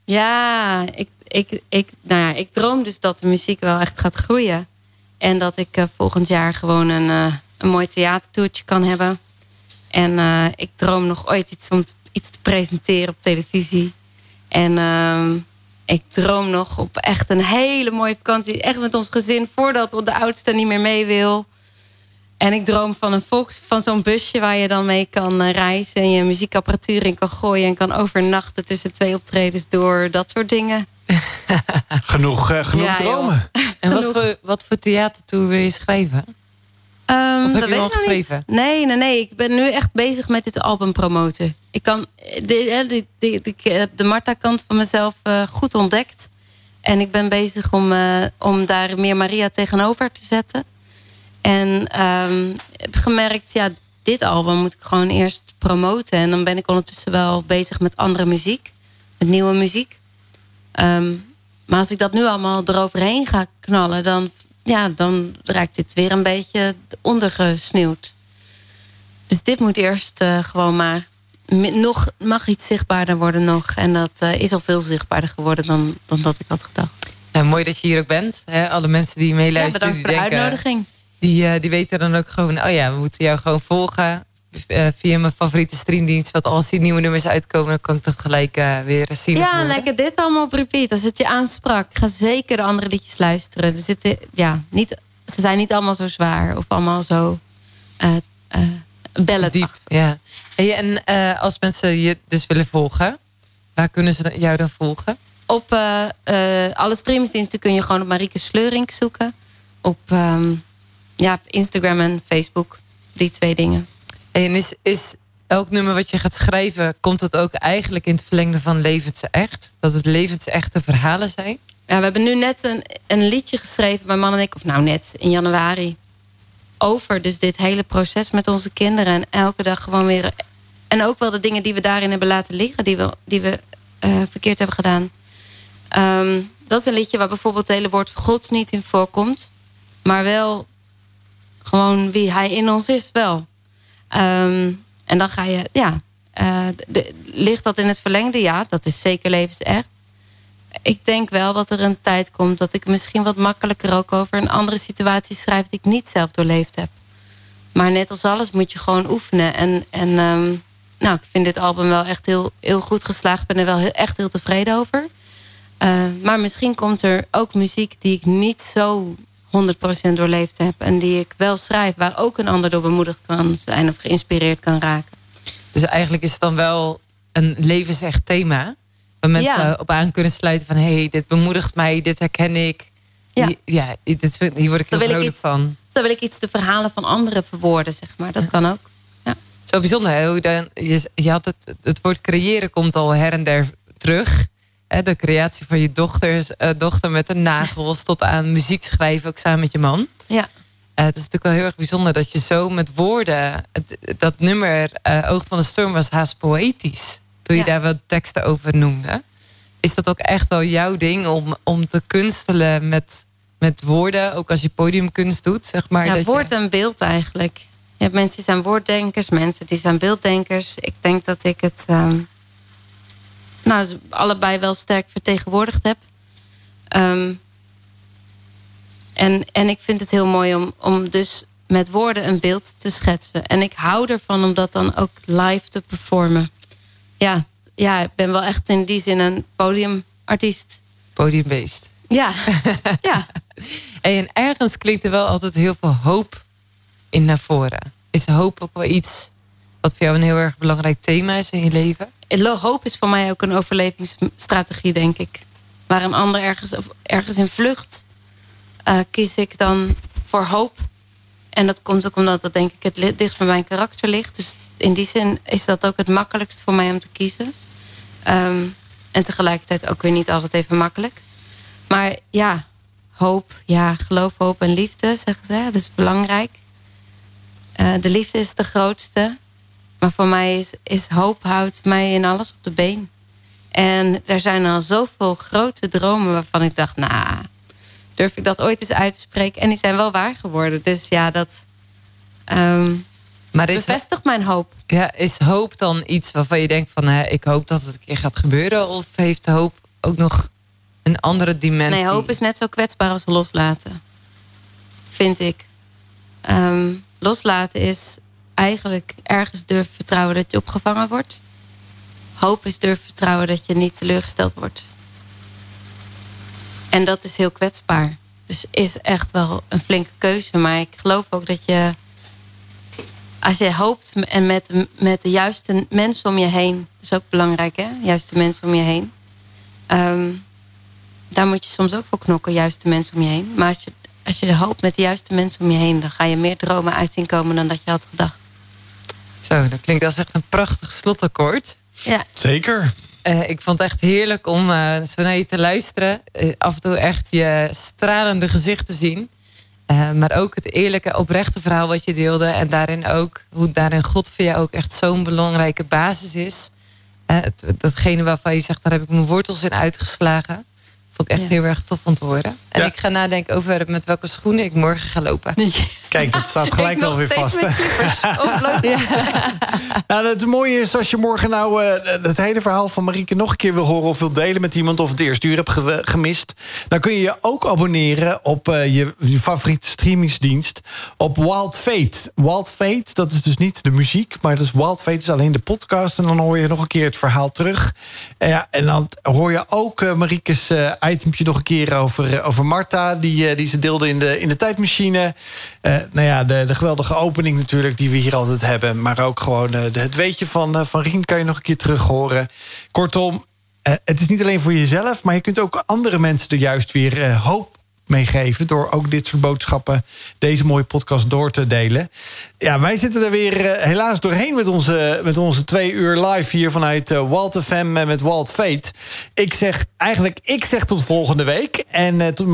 Speaker 3: Ja, ik, ik, ik, nou ja, ik droom dus dat de muziek wel echt gaat groeien. En dat ik volgend jaar gewoon een, een mooi theatertoertje kan hebben. En ik droom nog ooit iets om iets te presenteren op televisie. En ehm, ik droom nog op echt een hele mooie vakantie. Echt met ons gezin, voordat de oudste niet meer mee wil. En ik droom van een volks, van zo'n busje waar je dan mee kan eh, reizen. En je muziekapparatuur in kan gooien. En kan overnachten tussen twee optredens door. Dat soort dingen. [laughs]
Speaker 1: Genoeg, eh, genoeg
Speaker 3: Ja, joh.
Speaker 1: dromen. [laughs]
Speaker 2: En wat voor, wat voor theatertour wil je schrijven?
Speaker 3: Ehm, dat weet
Speaker 2: al
Speaker 3: ik niet. Nee, nee, nee. Ik ben nu echt bezig met dit album promoten. Ik kan de, hè, de, de, de, ik heb de Marta-kant van mezelf eh, goed ontdekt. En ik ben bezig om, eh, om daar meer Maria tegenover te zetten. En ehm, heb gemerkt, ja, dit album moet ik gewoon eerst promoten. En dan ben ik ondertussen wel bezig met andere muziek. Met nieuwe muziek. Ehm, maar als ik dat nu allemaal eroverheen ga knallen, dan, ja, dan raakt dit weer een beetje ondergesneeuwd. Dus dit moet eerst eh, gewoon maar. Nog mag iets zichtbaarder worden nog. En dat eh, is al veel zichtbaarder geworden dan, dan dat ik had gedacht.
Speaker 2: Mooi dat je hier ook bent. Hè? Alle mensen die
Speaker 3: Ja,
Speaker 2: meeluisteren,
Speaker 3: bedankt voor de
Speaker 2: die denken,
Speaker 3: uitnodiging.
Speaker 2: Die, eh, die weten dan ook gewoon, oh ja, we moeten jou gewoon volgen. Eh, via mijn favoriete streamdienst. Want als die nieuwe nummers uitkomen, dan kan ik dat gelijk eh, weer zien.
Speaker 3: Ja, lekker dit allemaal op repeat. Als het je aansprak, ga zeker de andere liedjes luisteren. Er zitten, ja, niet, ze zijn niet allemaal zo zwaar of allemaal zo bellen.
Speaker 2: Diep, ja. Hey, en als mensen je dus willen volgen, waar kunnen ze jou dan volgen?
Speaker 3: Op alle streamingsdiensten kun je gewoon op Marieke Sleurink zoeken. Op ehm, ja, op Instagram en Facebook. Die twee dingen.
Speaker 2: En is, is elk nummer wat je gaat schrijven, komt het ook eigenlijk in het verlengde van levensecht? Dat het levensechte verhalen zijn?
Speaker 3: Ja, we hebben nu net een, een liedje geschreven, mijn man en ik, of nou net in januari. Over dus dit hele proces met onze kinderen. En elke dag gewoon weer. En ook wel de dingen die we daarin hebben laten liggen, die we, die we eh, verkeerd hebben gedaan. Ehm, dat is een liedje waar bijvoorbeeld het hele woord God niet in voorkomt. Maar wel gewoon wie hij in ons is, wel. Ehm, en dan ga je, ja. eh, ligt dat in het verlengde? Ja, dat is zeker levensecht ik denk wel dat er een tijd komt dat ik misschien wat makkelijker ook over een andere situatie schrijf die ik niet zelf doorleefd heb. Maar net als alles moet je gewoon oefenen. En, en ehm, nou, ik vind dit album wel echt heel, heel goed geslaagd. Ik ben er wel heel, echt heel tevreden over. Eh, maar misschien komt er ook muziek die ik niet zo 100% doorleefd heb. En die ik wel schrijf, waar ook een ander door bemoedigd kan zijn of geïnspireerd kan raken.
Speaker 2: Dus eigenlijk is het dan wel een levensecht thema. Waar mensen
Speaker 3: Ja.
Speaker 2: op aan kunnen sluiten van... hé, hey, dit bemoedigt mij, dit herken ik.
Speaker 3: Ja.
Speaker 2: Hier- ja dit, hier word ik
Speaker 3: Zo
Speaker 2: heel
Speaker 3: wil ik
Speaker 2: vrolijk
Speaker 3: iets-
Speaker 2: van.
Speaker 3: Dan wil ik iets de verhalen van anderen verwoorden, zeg maar. Dat kan ook.
Speaker 2: Zo bijzonder, hè? Hoe dan, je, je had het, het woord creëren komt al her en der terug. De creatie van je dochters, uh, dochter met de nagels tot aan muziek schrijven, ook samen met je man.
Speaker 3: Ja.
Speaker 2: Uh, het is natuurlijk wel heel erg bijzonder dat je zo met woorden. dat nummer uh, Oog van de Storm was haast poëtisch. Toen je daar wat teksten over noemde. Is dat ook echt wel jouw ding om, om te kunstelen met, met woorden, ook als je podiumkunst doet, zeg maar?
Speaker 3: Ja, woord en beeld eigenlijk. Je hebt mensen die zijn woorddenkers, mensen die zijn beelddenkers. Ik denk dat ik het um, nou, allebei wel sterk vertegenwoordigd heb. Um, en, en ik vind het heel mooi om, om dus met woorden een beeld te schetsen. En ik hou ervan om dat dan ook live te performen. Ja, ja ik ben wel echt in die zin een podiumartiest.
Speaker 2: Podiumbeest.
Speaker 3: Ja, [laughs] ja.
Speaker 2: En ergens klinkt er wel altijd heel veel hoop in naar voren. Is hoop ook wel iets wat voor jou een heel erg belangrijk thema is in je leven?
Speaker 3: Hoop is voor mij ook een overlevingsstrategie, denk ik. Waar een ander ergens, ergens in vlucht uh, kies ik dan voor hoop. En dat komt ook omdat dat denk ik het dichtst bij mijn karakter ligt. Dus in die zin is dat ook het makkelijkst voor mij om te kiezen. Um, en tegelijkertijd ook weer niet altijd even makkelijk. Maar ja, hoop, ja, geloof, hoop en liefde, zeggen ze. Dat is belangrijk. Uh, de liefde is de grootste. Maar voor mij is, is hoop houdt mij in alles op de been. En er zijn al zoveel grote dromen waarvan ik dacht, nou, durf ik dat ooit eens uit te spreken. En die zijn wel waar geworden. Dus ja, dat um, maar is, bevestigt mijn hoop.
Speaker 2: Ja, is hoop dan iets waarvan je denkt van... Hè, ik hoop dat het een keer gaat gebeuren? Of heeft hoop ook nog een andere dimensie?
Speaker 3: Nee, hoop is net zo kwetsbaar als loslaten. Vind ik. Um, loslaten is eigenlijk ergens durven vertrouwen dat je opgevangen wordt. Hoop is durven vertrouwen dat je niet teleurgesteld wordt. En dat is heel kwetsbaar. Dus is echt wel een flinke keuze. Maar ik geloof ook dat je... Als je hoopt en met, met de juiste mensen om je heen... Dat is ook belangrijk, hè? Juiste mensen om je heen. Um, daar moet je soms ook voor knokken, juiste mensen om je heen. Maar als je, als je hoopt met de juiste mensen om je heen... dan ga je meer dromen uitzien komen dan dat je had gedacht.
Speaker 2: Zo, dat klinkt als echt een prachtig slotakkoord.
Speaker 3: Ja.
Speaker 1: Zeker.
Speaker 2: Uh, ik vond het echt heerlijk om uh, zo naar je te luisteren. Uh, af en toe echt je stralende gezicht te zien. maar ook het eerlijke, oprechte verhaal wat je deelde. En daarin ook hoe daarin God voor jou ook echt zo'n belangrijke basis is. datgene waarvan je zegt, daar heb ik mijn wortels in uitgeslagen. Vond ik echt heel erg tof om te horen. En ik ga nadenken over met welke schoenen ik morgen ga lopen.
Speaker 1: Kijk, dat staat gelijk wel weer vast. [laughs]
Speaker 3: oh, ja. [laughs]
Speaker 1: nou, het mooie is als je morgen nou uh, het hele verhaal van Marieke nog een keer wil horen... of wil delen met iemand of het eerste uur hebt gemist... dan kun je je ook abonneren op uh, je, favoriete streamingsdienst... op Wild Fate. Wild Fate, dat is dus niet de muziek... maar dat is Wild Fate is alleen de podcast... en dan hoor je nog een keer het verhaal terug. En, dan hoor je ook uh, Marieke's itempje nog een keer over, eh, over Marta... Die, eh, die ze deelde in de, in de tijdmachine. Nou ja, de, de geweldige opening natuurlijk die we hier altijd hebben. Maar ook gewoon de, het weetje van, van Rien kan je nog een keer terug horen. Kortom, het is niet alleen voor jezelf... maar je kunt ook andere mensen er juist weer hoop meegeven... door ook dit soort boodschappen deze mooie podcast door te delen. Ja, wij zitten er weer uh, helaas doorheen met onze, met onze twee uur live... hier vanuit uh, Walt FM met Walt Fate. Ik zeg eigenlijk, ik zeg tot volgende week. En uh, tot,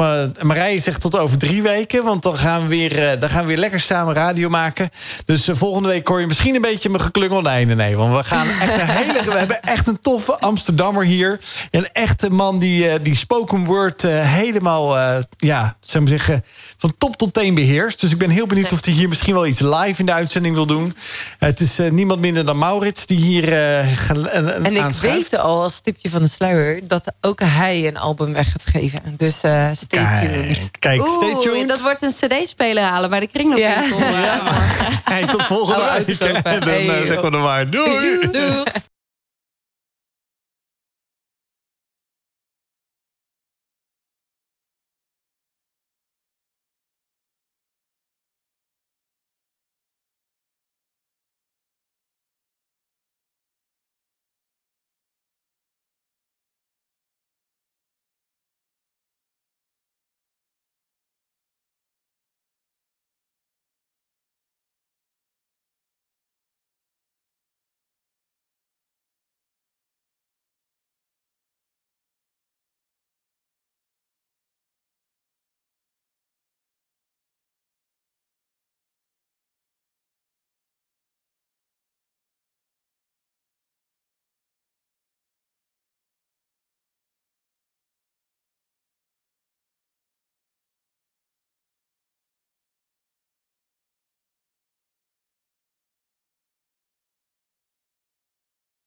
Speaker 1: Marije zegt tot over drie weken. Want dan gaan we weer, dan gaan we weer lekker samen radio maken. Dus volgende week hoor je misschien een beetje mijn geklungel. Nee, nee, nee. Want we gaan echt een [laughs] hele... we hebben echt een toffe Amsterdammer hier. Een echte man die, die spoken word helemaal ja, zou maar zeggen, van top tot teen beheerst. Dus ik ben heel benieuwd of hij hier misschien wel iets live in de uitzending wil doen. Het is uh, niemand minder dan Maurits die hier uh, En
Speaker 2: ik weet al als tipje van de sluier... dat ook hij een album weg gaat geven. Dus uh, stay tuned.
Speaker 1: Kijk, stay tuned.
Speaker 3: Dat wordt een cd-speler halen bij de kring Ja.
Speaker 1: ja. [laughs] hey, tot volgende week. [laughs] Dan zeggen we er maar. Doei! [laughs]
Speaker 3: Doei!